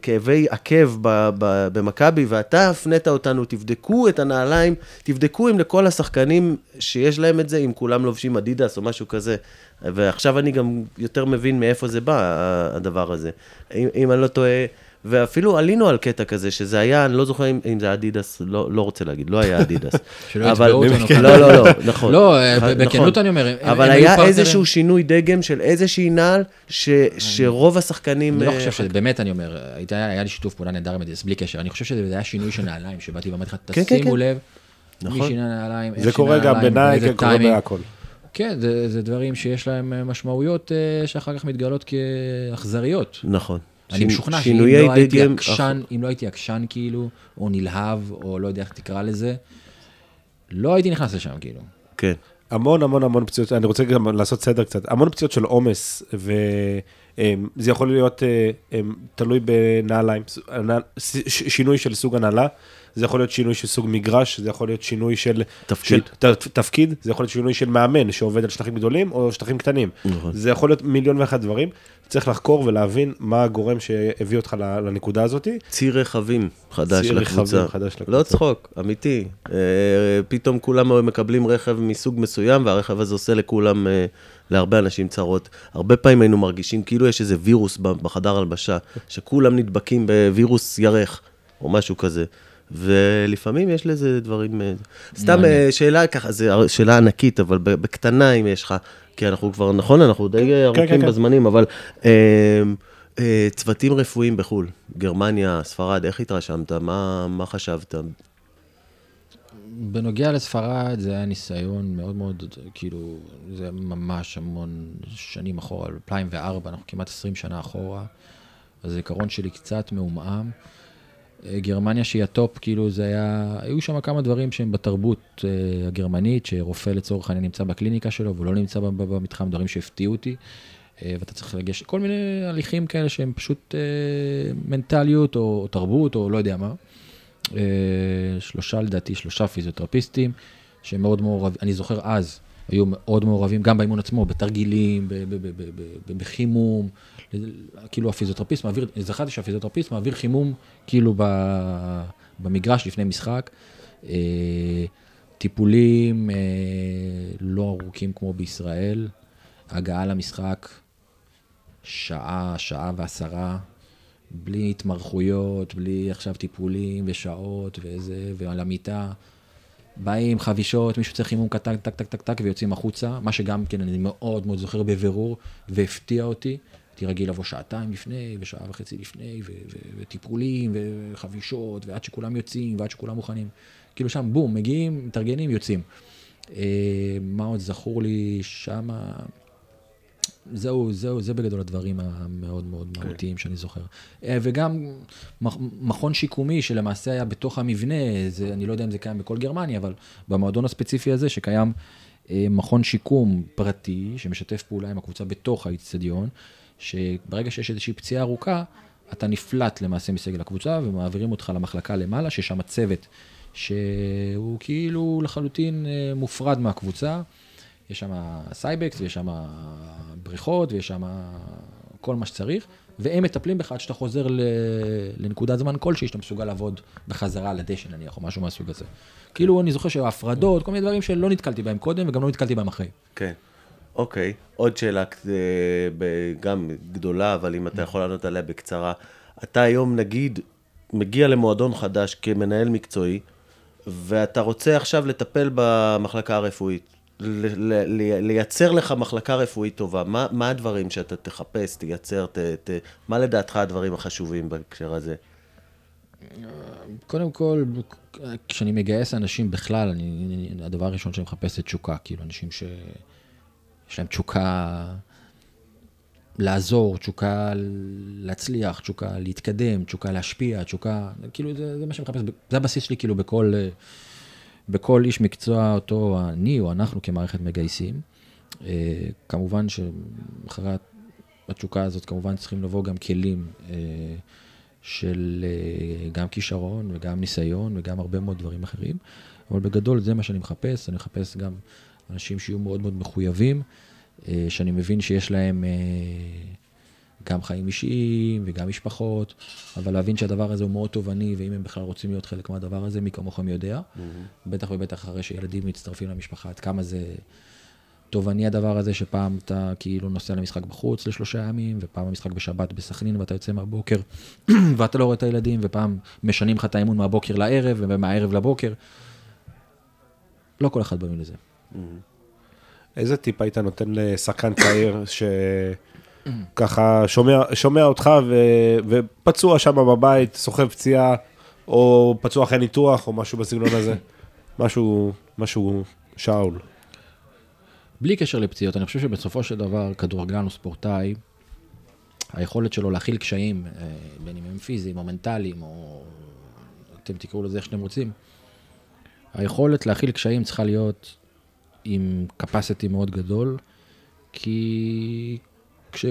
כאבי עקב ב- ב- במכבי, ואתה הפנית אותנו, תבדקו את הנעליים, תבדקו אם לכל השחקנים שיש להם את זה, אם כולם לובשים אדידס או משהו כזה. ועכשיו אני גם יותר מבין מאיפה זה בא, הדבר הזה. אם אני לא טועה... ואפילו עלינו על קטע כזה, שזה היה, אני לא זוכר אם, אם זה היה אדידס, לא, לא רוצה להגיד, לא היה אדידס. *laughs* שלא אבל- יתבעו אותנו. לא, לא, לא, *laughs* נכון. לא, אה, נכון. בכנות אני אומר, אבל היה. איזשהו שינוי דגם של איזושהי נעל, ש, שרוב השחקנים... אני לא אה, חושב שזה, באמת אני אומר, היה לי שיתוף פעולה נהדר עם אדידס, בלי קשר. אני חושב שזה היה שינוי של נעליים, שבאתי ואמרתי לך, כן, כן, תשימו כן. לב. מי שינה נעליים, איך זה שינה קורה גם נעליים, בנייק, זה קורה טיימינג. בהכל. כן, זה, זה דברים שיש להם אה, משמעויות שאחר כך מתגלות כאכזריות. נכון. אני משוכנע שאם לא הייתי דגם- עקשן, אם לא הייתי עקשן כאילו, או נלהב, או לא יודע איך תקרא לזה, לא הייתי נכנס לשם כאילו. כן. המון המון המון פציעות, אני רוצה גם לעשות סדר קצת, המון פציעות של עומס, וזה יכול להיות אה, אה, תלוי בנעליים, שינוי של סוג הנעלה, זה יכול להיות שינוי של סוג מגרש, זה יכול להיות שינוי של... תפקיד. של, ת, תפקיד, זה יכול להיות שינוי של מאמן שעובד על שטחים גדולים או שטחים קטנים. נכון. זה יכול להיות מיליון ואחת דברים, צריך לחקור ולהבין מה הגורם שהביא אותך לנקודה הזאת. צי רכבים חדש צי לקבוצה. רכבים חדש לקבוצה. לא צחוק, אמיתי. אה, פתאום כולם מקבלים רכב מסוג מסוים, והרכב הזה עושה לכולם, אה, להרבה אנשים צרות. הרבה פעמים היינו מרגישים כאילו יש איזה וירוס בחדר הלבשה, שכולם נדבקים בווירוס ירך, או משהו כזה. ולפעמים יש לזה דברים... אה, סתם אה, שאלה ככה, זו שאלה ענקית, אבל בקטנה אם יש לך, כי אנחנו כבר, נכון, אנחנו די ארוכים כן, כן. בזמנים, אבל אה, צוותים רפואיים בחו"ל, גרמניה, ספרד, איך התרשמת? מה, מה חשבת? בנוגע לספרד, זה היה ניסיון מאוד מאוד, כאילו, זה ממש המון שנים אחורה, 2004, אנחנו כמעט 20 שנה אחורה. הזיכרון שלי קצת מעומעם. אה, גרמניה שהיא ה top, כאילו זה היה, היו שם כמה דברים שהם בתרבות אה, הגרמנית, שרופא לצורך העניין נמצא בקליניקה שלו, והוא לא נמצא במתחם, דברים שהפתיעו אותי. אה, ואתה צריך לגשת, כל מיני הליכים כאלה שהם פשוט אה, מנטליות או, או תרבות או לא יודע מה. שלושה לדעתי, שלושה פיזיותרפיסטים, שהם מאוד מעורבים, אני זוכר אז, היו מאוד מעורבים, גם באימון עצמו, בתרגילים, בחימום, כאילו הפיזיותרפיסט מעביר, זכרתי שהפיזיותרפיסט מעביר חימום כאילו במגרש לפני משחק. אה, טיפולים אה, לא ארוכים כמו בישראל, הגעה למשחק, שעה, שעה ועשרה, בלי התמרחויות, בלי עכשיו טיפולים ושעות וזה, ועל המיטה. באים חבישות, מישהו צריך חימום קטן, טק, טק, טק, טק, ויוצאים החוצה, מה שגם כן אני מאוד מאוד זוכר בבירור, והפתיע אותי. הייתי רגיל לבוא שעתיים לפני, ושעה וחצי לפני, ו- ו- וטיפולים, וחבישות, ועד שכולם יוצאים, ועד שכולם מוכנים. כאילו שם, בום, מגיעים, מתארגנים, יוצאים. אה, מה עוד זכור לי שמה? זהו, זהו, זה בגדול הדברים המאוד מאוד מהותיים שאני זוכר. אה, וגם מכ- מכון שיקומי שלמעשה היה בתוך המבנה, זה, אני לא יודע אם זה קיים בכל גרמניה, אבל במועדון הספציפי הזה שקיים אה, מכון שיקום פרטי שמשתף פעולה עם הקבוצה בתוך האיצטדיון, שברגע שיש איזושהי פציעה ארוכה, אתה נפלט למעשה מסגל הקבוצה ומעבירים אותך למחלקה למעלה, שיש שם צוות שהוא כאילו לחלוטין אה, מופרד מהקבוצה. יש שם Cybex, ויש שם בריכות, ויש שם כל מה שצריך, והם מטפלים בך עד שאתה חוזר. לנקודת זמן כלשהי, שאתה מסוגל לעבוד בחזרה על הדשא נניח, או משהו מהסוג הזה. כאילו, אני זוכר שהפרדות, כל מיני דברים שלא נתקלתי בהם קודם, וגם לא נתקלתי בהם אחרי. כן. אוקיי, עוד שאלה אה, גם גדולה, אבל אם אתה יכול לענות עליה בקצרה. אתה היום, נגיד, מגיע למועדון חדש כמנהל מקצועי, ואתה רוצה עכשיו לטפל במחלקה הרפואית. לייצר לך מחלקה רפואית טובה, מה, מה הדברים שאתה תחפש, תייצר, ת, ת, מה לדעתך הדברים החשובים בהקשר הזה? קודם כל, כשאני מגייס אנשים בכלל, אני, אני- הדבר הראשון שאני מחפש זה תשוקה, כאילו אנשים שיש להם תשוקה לעזור, תשוקה להצליח, תשוקה להתקדם, תשוקה להשפיע, תשוקה, כאילו זה, זה מה שאני מחפש, זה הבסיס שלי כאילו בכל, אה, בכל איש מקצוע אותו אני או אנחנו כמערכת מגייסים. אה, כמובן שאחרי התשוקה הזאת, כמובן צריכים לבוא גם כלים אה, של אה, גם כישרון וגם ניסיון וגם הרבה מאוד דברים אחרים. אבל בגדול זה מה שאני מחפש, אני מחפש גם אנשים שיהיו מאוד מאוד מחויבים, שאני מבין שיש להם גם חיים אישיים וגם משפחות, אבל להבין שהדבר הזה הוא מאוד תובעני, ואם הם בכלל רוצים להיות חלק מהדבר הזה, מי כמוכם יודע. בטח ובטח אחרי שילדים מצטרפים למשפחה, עד כמה זה תובעני הדבר הזה, שפעם אתה כאילו נוסע למשחק בחוץ לשלושה ימים, ופעם המשחק בשבת בסכנין, ואתה יוצא מהבוקר, *clears throat* ואתה לא רואה את הילדים, ופעם משנים לך את האימון מהבוקר לערב, ומהערב לבוקר. לא כל אחד בנוי לזה. איזה טיפ היית נותן לשחקן צעיר שככה שומע, שומע אותך ו, ופצוע שם בבית, סוחב פציעה, או פצוע אחרי ניתוח, או משהו בסגנון הזה? *laughs* משהו, משהו שאול. בלי קשר לפציעות, אני חושב שבסופו של דבר, כדורגלן או ספורטאי, היכולת שלו להכיל קשיים, אה, בין אם הם פיזיים או מנטליים, או אתם תקראו לזה איך שאתם רוצים, היכולת להכיל קשיים צריכה להיות עם capacity מאוד גדול, כי כש,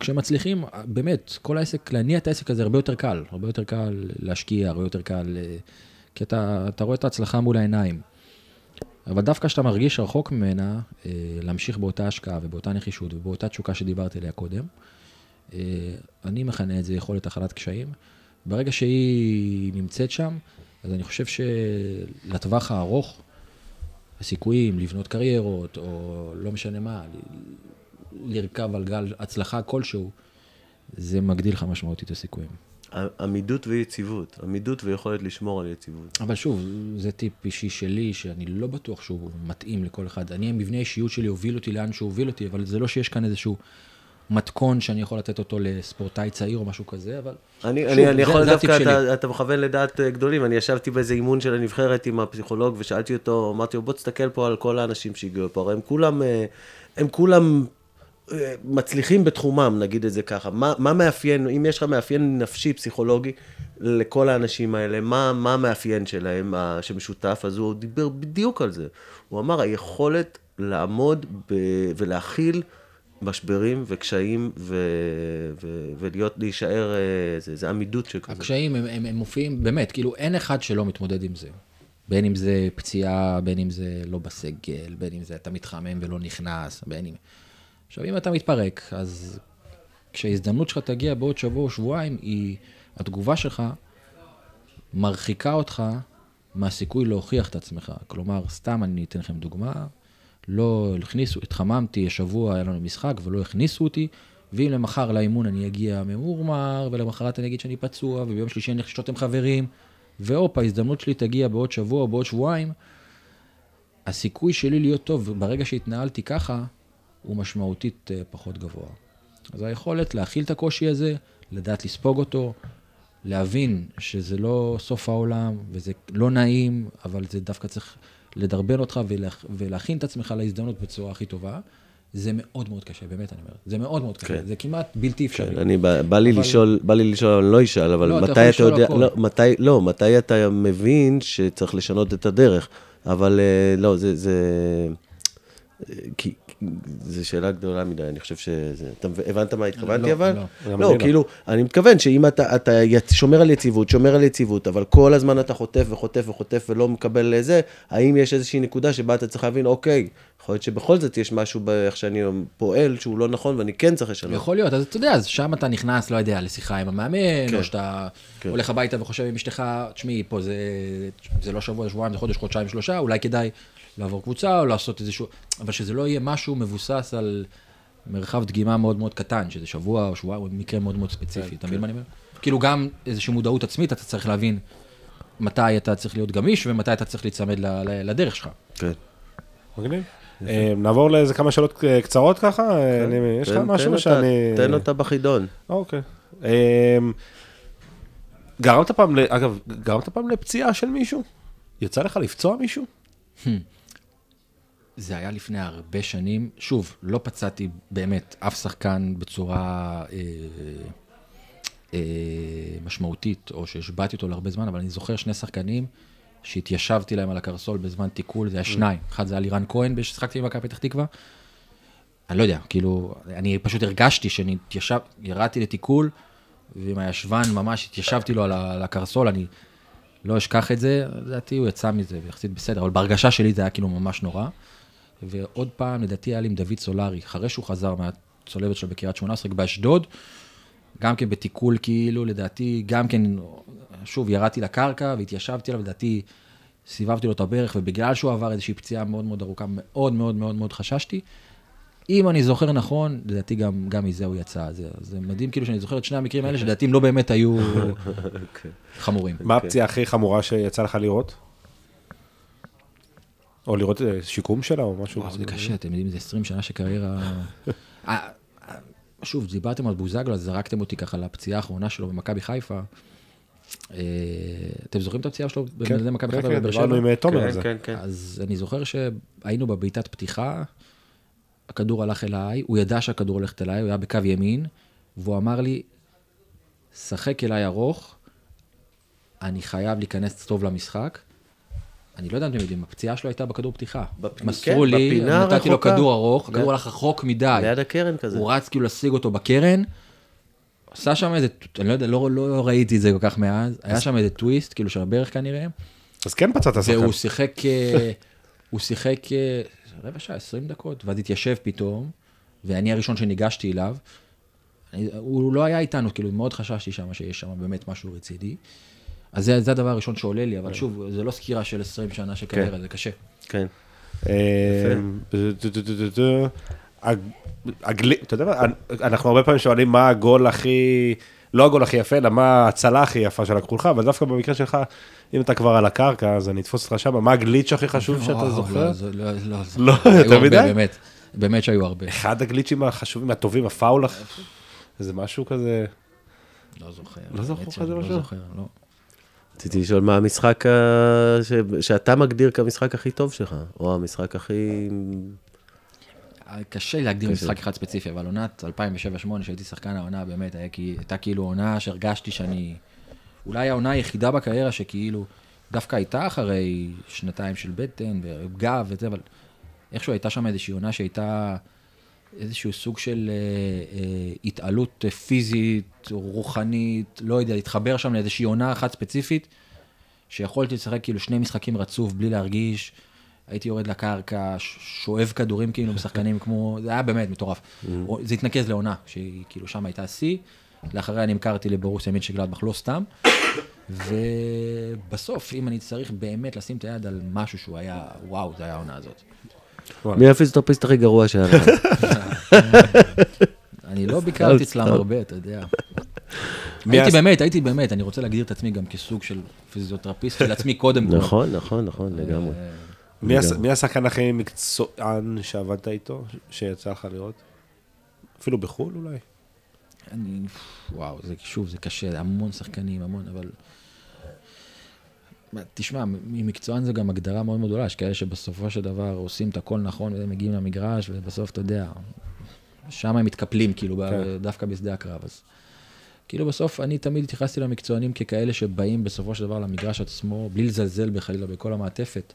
כשמצליחים, באמת, כל העסק, להניע את העסק הזה הרבה יותר קל, הרבה יותר קל להשקיע, הרבה יותר קל, אה, כי אתה, אתה רואה את ההצלחה מול העיניים. אבל דווקא כשאתה מרגיש רחוק ממנה, אה, להמשיך באותה השקעה ובאותה נחישות ובאותה תשוקה שדיברתי עליה קודם, אה, אני מכנה את זה יכולת הכלת קשיים. ברגע שהיא נמצאת שם, אז אני חושב שלטווח הארוך, הסיכויים לבנות קריירות, או לא משנה מה, לרכב על גל הצלחה כלשהו, זה מגדיל לך משמעותית את הסיכויים. עמידות ויציבות, עמידות ויכולת לשמור על יציבות. אבל שוב, זה טיפ אישי שלי, שאני לא בטוח שהוא מתאים לכל אחד. אני, המבנה האישיות שלי הוביל אותי לאן שהוא הוביל אותי, אבל זה לא שיש כאן איזשהו מתכון שאני יכול לתת אותו לספורטאי צעיר או משהו כזה, אבל... אני, שוב, אני, אני זה- יכול זה דווקא. אתה, אתה מכוון לדעת אה, גדולים, אני ישבתי באיזה אימון של הנבחרת עם הפסיכולוג ושאלתי אותו, אמרתי לו, בוא תסתכל פה על כל האנשים שהגיעו לפה, הרי הם כולם, אה, הם כולם מצליחים בתחומם, נגיד את זה ככה. מה, מה מאפיין, אם יש לך מאפיין נפשי, פסיכולוגי, לכל האנשים האלה, מה, מה המאפיין שלהם שמשותף? אז הוא דיבר בדיוק על זה. הוא אמר, היכולת לעמוד ב, ולהכיל משברים וקשיים ו, ו, ולהיות, להישאר, אה, זה, זה עמידות שכזאת. הקשיים הם, הם, הם מופיעים, באמת, כאילו אין אחד שלא מתמודד עם זה. בין אם זה פציעה, בין אם זה לא בסגל, בין אם זה אתה מתחמם ולא נכנס, בין אם... עכשיו, אם אתה מתפרק, אז כשההזדמנות שלך תגיע בעוד שבוע או שבועיים, היא, התגובה שלך מרחיקה אותך מהסיכוי להוכיח את עצמך. כלומר, סתם אני אתן לכם דוגמה, לא הכניסו, התחממתי, השבוע היה לנו משחק ולא הכניסו אותי, ואם למחר לאימון אני אגיע ממורמר, ולמחרת אני אגיד שאני פצוע, וביום שלישי אני לשתות עם חברים, והופ, ההזדמנות שלי תגיע בעוד שבוע או בעוד שבועיים, הסיכוי שלי להיות טוב ברגע שהתנהלתי ככה, הוא משמעותית אה, פחות גבוה. אז היכולת להכיל את הקושי הזה, לדעת לספוג אותו, להבין שזה לא סוף העולם, וזה לא נעים, אבל זה דווקא צריך לדרבן אותך ולהכ... ולהכין את עצמך להזדמנות בצורה הכי טובה. זה מאוד מאוד קשה, באמת אני אומר. זה מאוד מאוד קשה, כן. זה כמעט בלתי אפשרי. כן, אני, בא, בא לי אבל- לשאול, בא לי לשאול, אני לא אשאל, אבל לא, אתה מתי אתה לשאול יודע, הכל. לא, מתי, לא, מתי אתה מבין שצריך לשנות את הדרך, אבל אה, לא, זה, זה, אה, כי, זו שאלה גדולה מדי, אני חושב שזה, אתה הבנת מה התכוונתי לא, אבל? לא. לא, לא. כאילו, אני מתכוון שאם אתה, אתה שומר על יציבות, שומר על יציבות, אבל כל הזמן אתה חוטף וחוטף וחוטף ולא מקבל לזה, האם יש איזושהי נקודה שבה אתה צריך להבין, אוקיי, יכול להיות שבכל זאת יש משהו באיך שאני פועל שהוא לא נכון ואני כן צריך לשנות. יכול להיות, אז אתה יודע, אז שם אתה נכנס, לא יודע, לשיחה עם המאמן, כן. או שאתה כן. הולך הביתה וחושב עם אשתך, תשמעי, פה זה, זה לא שבוע, שבועיים, זה חודש, חודשיים, שלושה, אולי כדאי לעבור קבוצה או לעשות איזשהו, אבל שזה לא יהיה משהו מבוסס על מרחב דגימה מאוד מאוד קטן, שזה שבוע או שבועיים, או מקרה מאוד מאוד ספציפי, אתה מבין מה אני אומר? כאילו גם איזושהי מודעות עצמית, אתה צריך להבין מתי אתה צריך להיות גמיש ומתי אתה צריך להיצמד ל- ל- לדרך שלך. כן. מגניב. אה, נעבור לאיזה כמה שאלות אה, קצרות ככה? אה, אני- יש לך כן. משהו שאני... תן אותה בחידון. אוקיי. אמ, גרמת פעם, אגב, גרמת פעם לפציעה של מישהו? יצא לך לפצוע מישהו? זה היה לפני הרבה שנים. שוב, לא פצעתי באמת אף שחקן בצורה אה, אה, משמעותית, או שהשבעתי אותו להרבה זמן, אבל אני זוכר שני שחקנים שהתיישבתי להם על הקרסול בזמן תיקול, זה היה שניים. אחד זה היה לירן כהן, ששיחקתי במכבי פתח תקווה. אני לא יודע, כאילו, אני פשוט הרגשתי שאני התיישב, ירדתי לתיקול, ועם הישבן ממש התיישבתי לו על הקרסול, אני לא אשכח את זה, לדעתי הוא יצא מזה יחסית בסדר, אבל בהרגשה שלי זה היה כאילו ממש נורא. ועוד פעם, לדעתי היה לי עם דוד סולארי, אחרי שהוא חזר מהצולבת שלו בקריית שמונה, שיחק באשדוד, גם כן בתיקול כאילו, לדעתי, גם כן, שוב, ירדתי לקרקע והתיישבתי עליו, לדעתי, סיבבתי לו את הברך, ובגלל שהוא עבר איזושהי פציעה מאוד מאוד ארוכה, מאוד מאוד מאוד מאוד חששתי. אם אני זוכר נכון, לדעתי גם, גם מזה הוא יצא. זה, זה מדהים כאילו שאני זוכר את שני המקרים האלה, שלדעתי הם לא באמת היו *laughs* חמורים. מה הפציעה הכי חמורה שיצא לך לראות? או לראות אה, שיקום שלה או משהו? וואו, זה? קשה, אתם יודעים, זה 20 שנה שקריירה... *laughs* אה, אה, שוב, דיברתם על בוזגלו, אז זרקתם אותי ככה לפציעה האחרונה שלו במכבי חיפה. אתם זוכרים את הפציעה שלו כן, במכבי מכבי כן, חיפה כן, בבאר דיברנו שבע? עם תומר כן, על זה. כן, כן. אז אני זוכר שהיינו בבעיטת פתיחה, הכדור הלך אליי, הוא ידע שהכדור הולך אליי, הוא היה בקו ימין, והוא אמר לי, שחק אליי ארוך, אני חייב להיכנס טוב למשחק. אני לא יודע אם אתם יודעים, הפציעה שלו הייתה בכדור פתיחה. בפ- מסרו כן, לי, בפינה נתתי לו. כדור ארוך, הכדור הלך רחוק מדי. ליד הקרן כזה. הוא רץ כאילו להשיג אותו בקרן, עשה שם איזה, אני לא יודע, לא, לא ראיתי את זה כל כך מאז, היה שם איזה טוויסט, כאילו של הברך כנראה, אז כן פצעת שחקן. והוא שיחק, אה, *laughs* הוא שיחק אה, רבע שעה, 20 דקות, ואז התיישב פתאום, ואני הראשון שניגשתי אליו. הוא לא היה איתנו, כאילו, מאוד חששתי שם שיש שם באמת משהו רציני. אז זה, זה הדבר הראשון שעולה לי, אבל שוב, זה לא סקירה של 20 שנה של קריירה, זה קשה. כן. אה. הג- הגלי- אתה יודע מה, אנחנו הרבה פעמים שואלים מה הגול הכי, לא הגול הכי יפה, אלא מה ההצלה הכי יפה שלקחו לך, אבל דווקא במקרה שלך, אם אתה כבר על הקרקע, אז אני אתפוס אותך שם, מה הגליץ' הכי חשוב שאתה וואו, זוכר? לא, לא, לא, לא, הרבה, יודע? באמת, באמת שהיו הרבה. אחד הגליצ'ים החשובים, הטובים, הפאול, זה משהו כזה, לא זוכר. לא זוכר לא? זוכר, לא. רציתי לשאול מה המשחק ש- שאתה מגדיר כמשחק הכי טוב שלך, או המשחק הכי... קשה להגדיר קשה. משחק אחד ספציפי, אבל עונת 2007-2008, שהייתי שחקן העונה, באמת, הייתה כאילו עונה שהרגשתי שאני... אולי העונה היחידה בקריירה שכאילו דווקא הייתה אחרי שנתיים של בטן וגב וזה, אבל איכשהו הייתה שם איזושהי עונה שהייתה איזשהו סוג של אה, אה, התעלות אה, פיזית, רוחנית, לא יודע, להתחבר שם לאיזושהי עונה אחת ספציפית, שיכולתי לשחק כאילו שני משחקים רצוף בלי להרגיש. הייתי יורד לקרקע, שואב כדורים כאילו *laughs* משחקנים כמו, זה היה באמת מטורף. זה התנקז לעונה, שהיא כאילו שם הייתה שיא, לאחריה נמכרתי לבורוסיה מיטשגלדבך לא סתם, ובסוף, אם אני צריך באמת לשים את היד על משהו שהוא היה, וואו, זה היה העונה הזאת. מי הפיזיותרפיסט הכי גרוע שהיה לך? *laughs* אני לא ביקרתי אצלם הרבה, אתה יודע. *laughs* הייתי באמת, הייתי באמת, אני רוצה להגדיר את עצמי גם כסוג של פיזיותרפיסט של עצמי קודם כל. נכון, נכון, נכון, לגמרי. מי הס- מי השחקן הכי מקצוען שעבדת איתו, שיצא לך לראות? אפילו בחו"ל אולי? אני, וואו, זה שוב, זה קשה, המון שחקנים, המון, אבל... תשמע, ממקצוען זה גם הגדרה מאוד מאוד גדולה, יש כאלה שבסופו של דבר עושים את הכל נכון ומגיעים למגרש, ובסוף, אתה יודע, שם הם מתקפלים, כאילו, כן. דווקא בשדה הקרב. אז כאילו, בסוף אני תמיד התייחסתי למקצוענים ככאלה שבאים בסופו של דבר למגרש עצמו, בלי לזלזל בחלילה בכל המעטפת.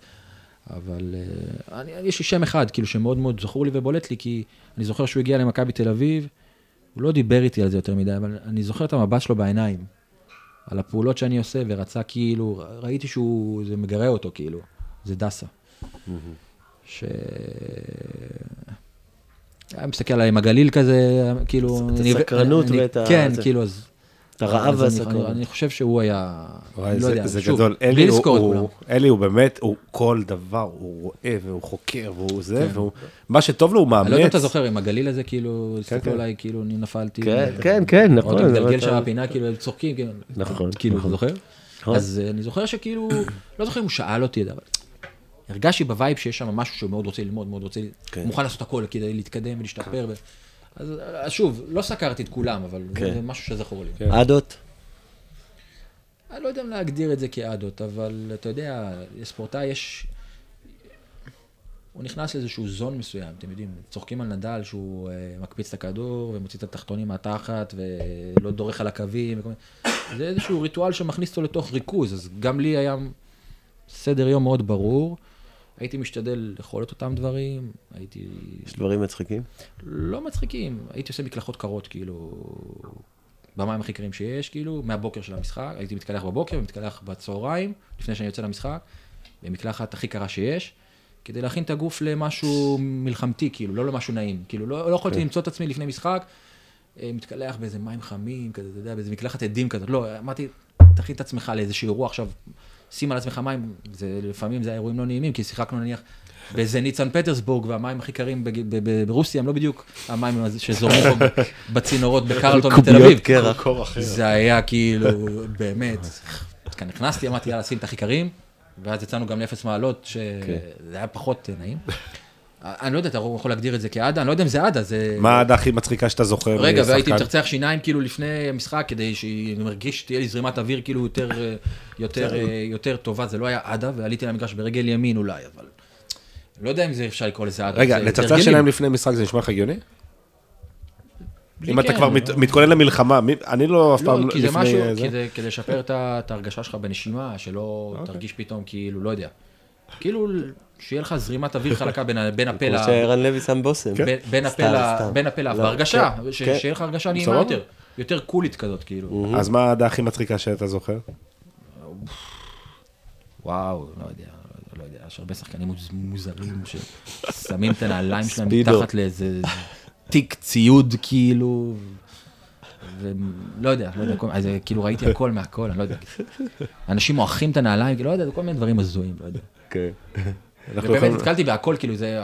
אבל אה, אני, יש לי שם אחד, כאילו, שמאוד מאוד זכור לי ובולט לי, כי אני זוכר שהוא הגיע למכבי תל אביב, הוא לא דיבר איתי על זה יותר מדי, אבל אני זוכר את המבט שלו בעיניים, על הפעולות שאני עושה, ורצה כאילו, ראיתי שהוא, זה מגרה אותו כאילו, זה דסה. ש... היה מסתכל עליי עם הגליל כזה, כאילו... את הסקרנות ואת ה- כן. כאילו, אז... את הרעב והסקרנות. אני- חושב שהוא היה... וואי, לא זה, יודע, זה שוב, גדול. בלי אלי הוא, לזכור את כולם. אלי הוא באמת, הוא כל דבר, הוא רואה והוא חוקר והוא זה, כן. והוא, מה שטוב לו הוא מאמץ. אני לא יודע אם אתה זוכר, עם הגליל הזה, כאילו, כן. הסתכלו עליי, כאילו, אני נפלתי. כן, כן, כן, נכון, עוד אתה- שם בפינה, כאילו, הם צוחקים, כאילו, נכון, כאילו, אתה נכון. זוכר? נכון. אז אה, אני זוכר שכאילו, לא זוכר אם הוא שאל אותי אבל הרגשתי ב vibe שיש שם משהו שהוא מאוד רוצה ללמוד, מאוד רוצה, כן. מוכן לעשות הכל כדי להתקדם ולהשתפר. ו... אז, אז שוב, לא סקרתי את כולם, אבל כן. זה, משהו שזכור לי. כן. עדות? אני לא יודע אם להגדיר את זה כאדות, אבל אתה יודע, לספורטאי יש... הוא נכנס לאיזשהו זון מסוים, אתם יודעים, צוחקים על נדל שהוא אה, מקפיץ את הכדור ומוציא את התחתונים מהתחת ולא דורך על הקווים. וכל מיני... זה איזשהו ריטואל שמכניס אותו לתוך ריכוז, אז גם לי היה סדר יום מאוד ברור. הייתי משתדל לאכול את אותם דברים, הייתי... יש דברים מצחיקים? לא מצחיקים, הייתי עושה מקלחות קרות, כאילו, במים הכי קרים שיש, כאילו, מהבוקר של המשחק, הייתי מתקלח בבוקר ומתקלח בצהריים, לפני שאני יוצא למשחק, במקלחת הכי קרה שיש, כדי להכין את הגוף למשהו מלחמתי, כאילו, לא למשהו נעים, כאילו, לא, לא יכולתי למצוא את עצמי לפני משחק, אה, מתקלח באיזה מים חמים, כזה, אתה יודע, באיזה מקלחת עדים כזה, לא, אמרתי, תכין את עצמך לאיזשהו אירוע עכשיו, שים על עצמך מים, זה, לפעמים זה אירועים לא נעימים, כי שיחקנו נניח באיזה ניצן פטרסבורג, והמים הכי קרים ברוסיה הם לא בדיוק המים שזורמים פה *laughs* בצינורות בקרלטון בתל אביב. זה היה כאילו, באמת, כאן נכנסתי, אמרתי, יאללה, שים את הכי קרים, ואז יצאנו גם לאפס מעלות, שזה היה פחות נעים. אני לא יודע, אתה יכול להגדיר את זה כעדה, אני לא יודע אם זה עדה, זה... מה העדה הכי מצחיקה שאתה זוכר? רגע, משחקן? והייתי מצחצח שיניים כאילו לפני המשחק, כדי שאני מרגיש שתהיה לי זרימת אוויר כאילו יותר, אה, יותר, אה, יותר טובה, זה לא היה עדה, ועליתי למגרש ברגל ימין אולי, אבל... לא יודע אם זה אפשר לקרוא לזה עדה. רגע, לצחצח. שיניים לפני משחק זה נשמע לך הגיוני? אם אתה כן, כבר לא- מת- מתכונן למלחמה, מי- אני לא אף פעם לא, כי זה לפני משהו, זה. כדי, כדי לשפר את ההרגשה שלך בנשימה, שלא אוקיי. תרגיש פתאום כאילו, לא יודע. כאילו, שיהיה לך זרימת אוויר חלקה בין בין הפה כמו ל... שערן לוי שם בושם. כן. בין- בין הפה לאף, לא, בהרגשה, כן, ש- כן. שיהיה לך הרגשה נעימה. יותר, יותר קולית כזאת, כאילו. אז מה העדה הכי מצחיקה שאתה זוכר? וואו, לא יודע, לא יודע, יש הרבה שחקנים מוז- מוזרים ששמים את הנעליים שלהם. מתחת לאיזה תיק ציוד, כאילו, ולא יודע, לא יודע, כל- אז כאילו ראיתי הכל מהכל, אני לא יודע. אנשים מועכים את הנעליים, כאילו, לא יודע, כל מיני דברים הזויים, לא יודע. כן. ובאמת נתקלתי בהכל, כאילו, זה,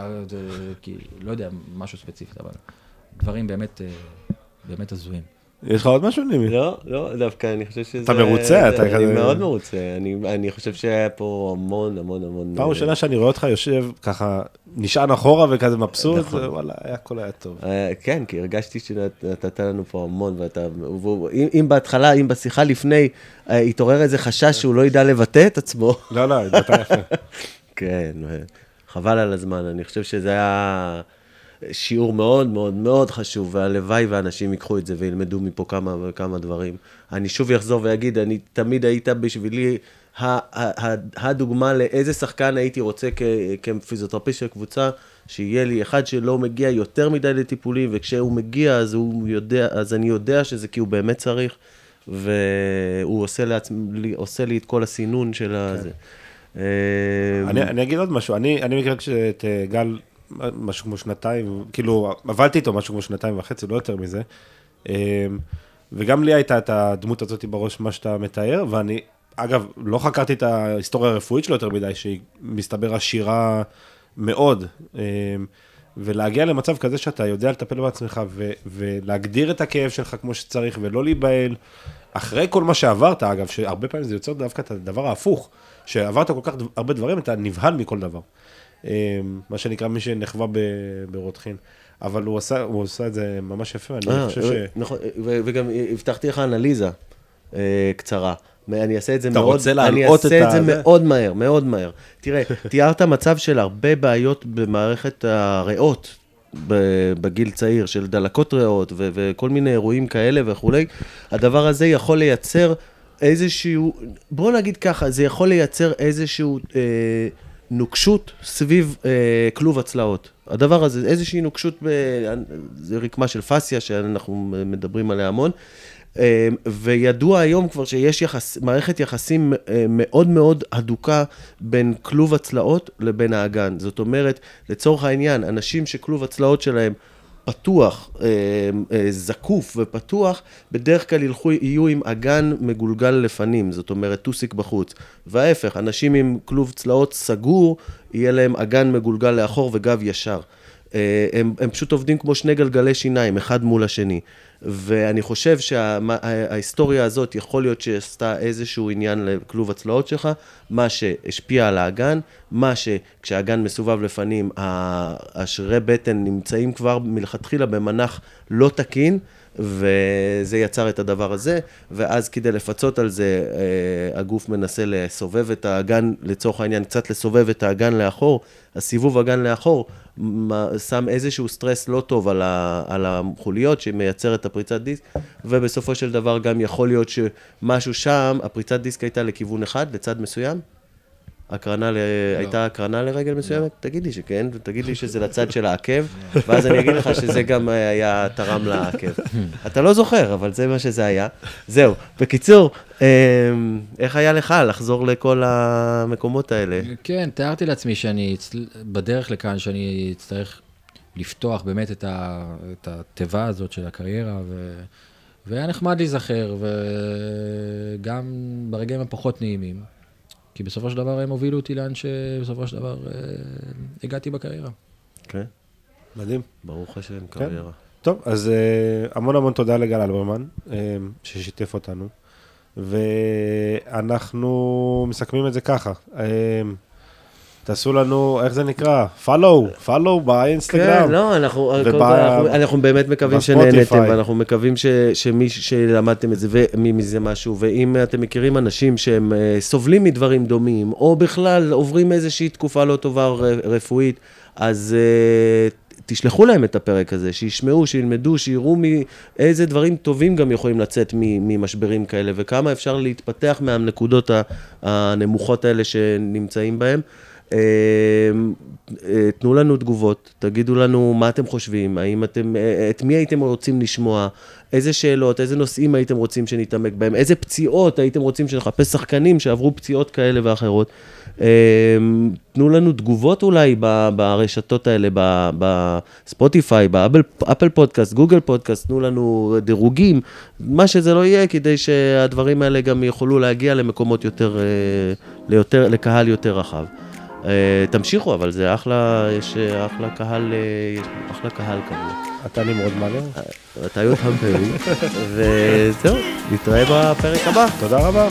כאילו, לא יודע, משהו ספציפי, אבל דברים באמת, אה, באמת הזויים. יש לך עוד משהו, נימי? לא, לא, דווקא אני חושב שזה... אתה מרוצה? אתה אני כזה- מאוד מרוצה. אני- אני חושב שהיה פה המון, המון, המון... פעם אה, ראשונה שאני רואה אותך יושב ככה, נשען אחורה וכזה מבסוט, נכון. וואלה, הכל היה טוב. אה, כן, כי הרגשתי שנתת לנו פה המון, ואתה... אם אם בהתחלה, אם בשיחה לפני, התעורר איזה חשש שהוא לא ידע לבטא את עצמו, לא, לא, התבטא יפה. *laughs* כן, חבל על הזמן, אני חושב שזה היה שיעור מאוד מאוד מאוד חשוב, והלוואי ואנשים ייקחו את זה וילמדו מפה כמה וכמה דברים. אני שוב אחזור ואגיד, אני תמיד היית בשבילי הדוגמה לאיזה שחקן הייתי רוצה כפיזיותרפיסט של קבוצה, שיהיה לי אחד שלא מגיע יותר מדי לטיפולים, וכשהוא מגיע אז הוא יודע, אז אני יודע שזה כי הוא באמת צריך, והוא עושה, לעצמי, עושה לי את כל הסינון של הזה. אני אני אגיד עוד משהו, אני אני מכיר את אה, גל משהו כמו שנתיים, כאילו, עבדתי איתו משהו כמו שנתיים וחצי, לא יותר מזה. אה, וגם לי הייתה את הדמות הזאת בראש, מה שאתה מתאר, ואני, אגב, לא חקרתי את ההיסטוריה הרפואית שלו יותר מדי, שהיא מסתבר עשירה מאוד. אה, ולהגיע למצב כזה שאתה יודע לטפל בעצמך ו- ולהגדיר את הכאב שלך כמו שצריך ולא להיבהל. אחרי כל מה שעברת, אגב, שהרבה פעמים זה יוצר דווקא את הדבר ההפוך, שעברת כל כך הרבה דברים, אתה נבהל מכל דבר. אה, מה שנקרא מי שנחווה ברותחין. אבל הוא עשה, הוא עשה את זה ממש יפה, אני אה, חושב ש... נכון, וגם הבטחתי לך אנליזה אה, קצרה. אני אעשה את זה אתה מאוד, רוצה אני להלאות אעשה את את זה ה- זה? מאוד מהר, מאוד מהר. תראה, *laughs* תיארת מצב של הרבה בעיות במערכת הריאות בגיל צעיר, של דלקות ריאות ו- וכל מיני אירועים כאלה וכולי. הדבר הזה יכול לייצר איזשהו, בוא נגיד ככה, זה יכול לייצר איזשהו אה, נוקשות סביב אה, כלוב הצלעות. הדבר הזה, איזושהי נוקשות, ב, זה רקמה של פסיה שאנחנו מדברים עליה המון. אה, וידוע היום כבר שיש יחס, מערכת יחסים אה, מאוד מאוד הדוקה בין כלוב הצלעות לבין האגן. זאת אומרת, לצורך העניין, אנשים שכלוב הצלעות שלהם פתוח, אה, אה, זקוף ופתוח, בדרך כלל ילכו, יהיו עם אגן מגולגל לפנים, זאת אומרת טוסיק בחוץ. וההפך, אנשים עם כלוב צלעות סגור, יהיה להם אגן מגולגל לאחור וגב ישר. אה, הם, הם פשוט עובדים כמו שני גלגלי שיניים, אחד מול השני. ואני חושב שההיסטוריה הזאת, יכול להיות שעשתה איזשהו עניין לכלוב הצלעות שלך, מה שהשפיע על האגן, מה שכשהאגן מסובב לפנים, השרירי בטן נמצאים כבר מלכתחילה במנח לא תקין, וזה יצר את הדבר הזה, ואז כדי לפצות על זה, אה, הגוף מנסה לסובב את האגן, לצורך העניין, קצת לסובב את האגן לאחור, הסיבוב אגן לאחור שם איזשהו סטרס לא טוב על, ה, על החוליות שמייצר את הפריצת דיסק, ובסופו של דבר גם יכול להיות שמשהו שם, הפריצת דיסק הייתה לכיוון אחד, לצד מסוים, הקרנה, ל... לא. הייתה הקרנה לרגל מסוימת? לא. תגיד לי שכן, ותגיד לי *laughs* שזה לצד של העקב, ואז אני אגיד לך שזה גם היה תרם לעקב. *laughs* אתה לא זוכר, אבל זה מה שזה היה. זהו. בקיצור, אמ, איך היה לך לחזור לכל המקומות האלה? כן, תיארתי לעצמי שאני, בדרך לכאן, שאני אצטרך לפתוח באמת את, ה... את התיבה הזאת של הקריירה, ו... והיה נחמד להיזכר, וגם ברגעים הפחות נעימים. כי בסופו של דבר הם הובילו אותי לאן שבסופו של דבר אה, הגעתי בקריירה. כן. מדהים. ברוך השם, כן. קריירה. טוב, אז אה, המון המון תודה לגל אלברמן, אה, ששיתף אותנו. ואנחנו מסכמים את זה ככה. תעשו לנו, איך זה נקרא? follow, follow באינסטגרם. כן, לא, אנחנו, ובא, אנחנו, אנחנו באמת מקווים שנהנתם, ואנחנו מקווים ש, שמי שלמדתם את זה, ומזה משהו, ואם אתם מכירים אנשים שהם uh, סובלים מדברים דומים, או בכלל עוברים איזושהי תקופה לא טובה רפואית, אז uh, תשלחו להם את הפרק הזה, שישמעו, שילמדו, שיראו איזה דברים טובים גם יכולים לצאת ממשברים כאלה, וכמה אפשר להתפתח מהנקודות הנמוכות האלה שנמצאים בהם. אמ, אה, תנו לנו תגובות, תגידו לנו מה אתם חושבים, האם אתם, אה, את מי הייתם רוצים לשמוע, איזה שאלות, איזה נושאים הייתם רוצים שנתעמק בהם, איזה פציעות הייתם רוצים שנחפש שחקנים שעברו פציעות כאלה ואחרות. תנו לנו תגובות אולי ברשתות האלה, בספוטיפיי, באפל פודקאסט, גוגל פודקאסט, תנו לנו דירוגים, מה שזה לא יהיה, כדי שהדברים האלה גם יוכלו להגיע למקומות יותר, אה, ליותר, לקהל יותר רחב. אה, תמשיכו, אבל זה אחלה, יש אה, אחלה קהל, אה, יש אחלה קהל כזה. אתה נמרוד מלר? אתה יותם פרי, וזהו, נתראה בפרק הבא. תודה רבה.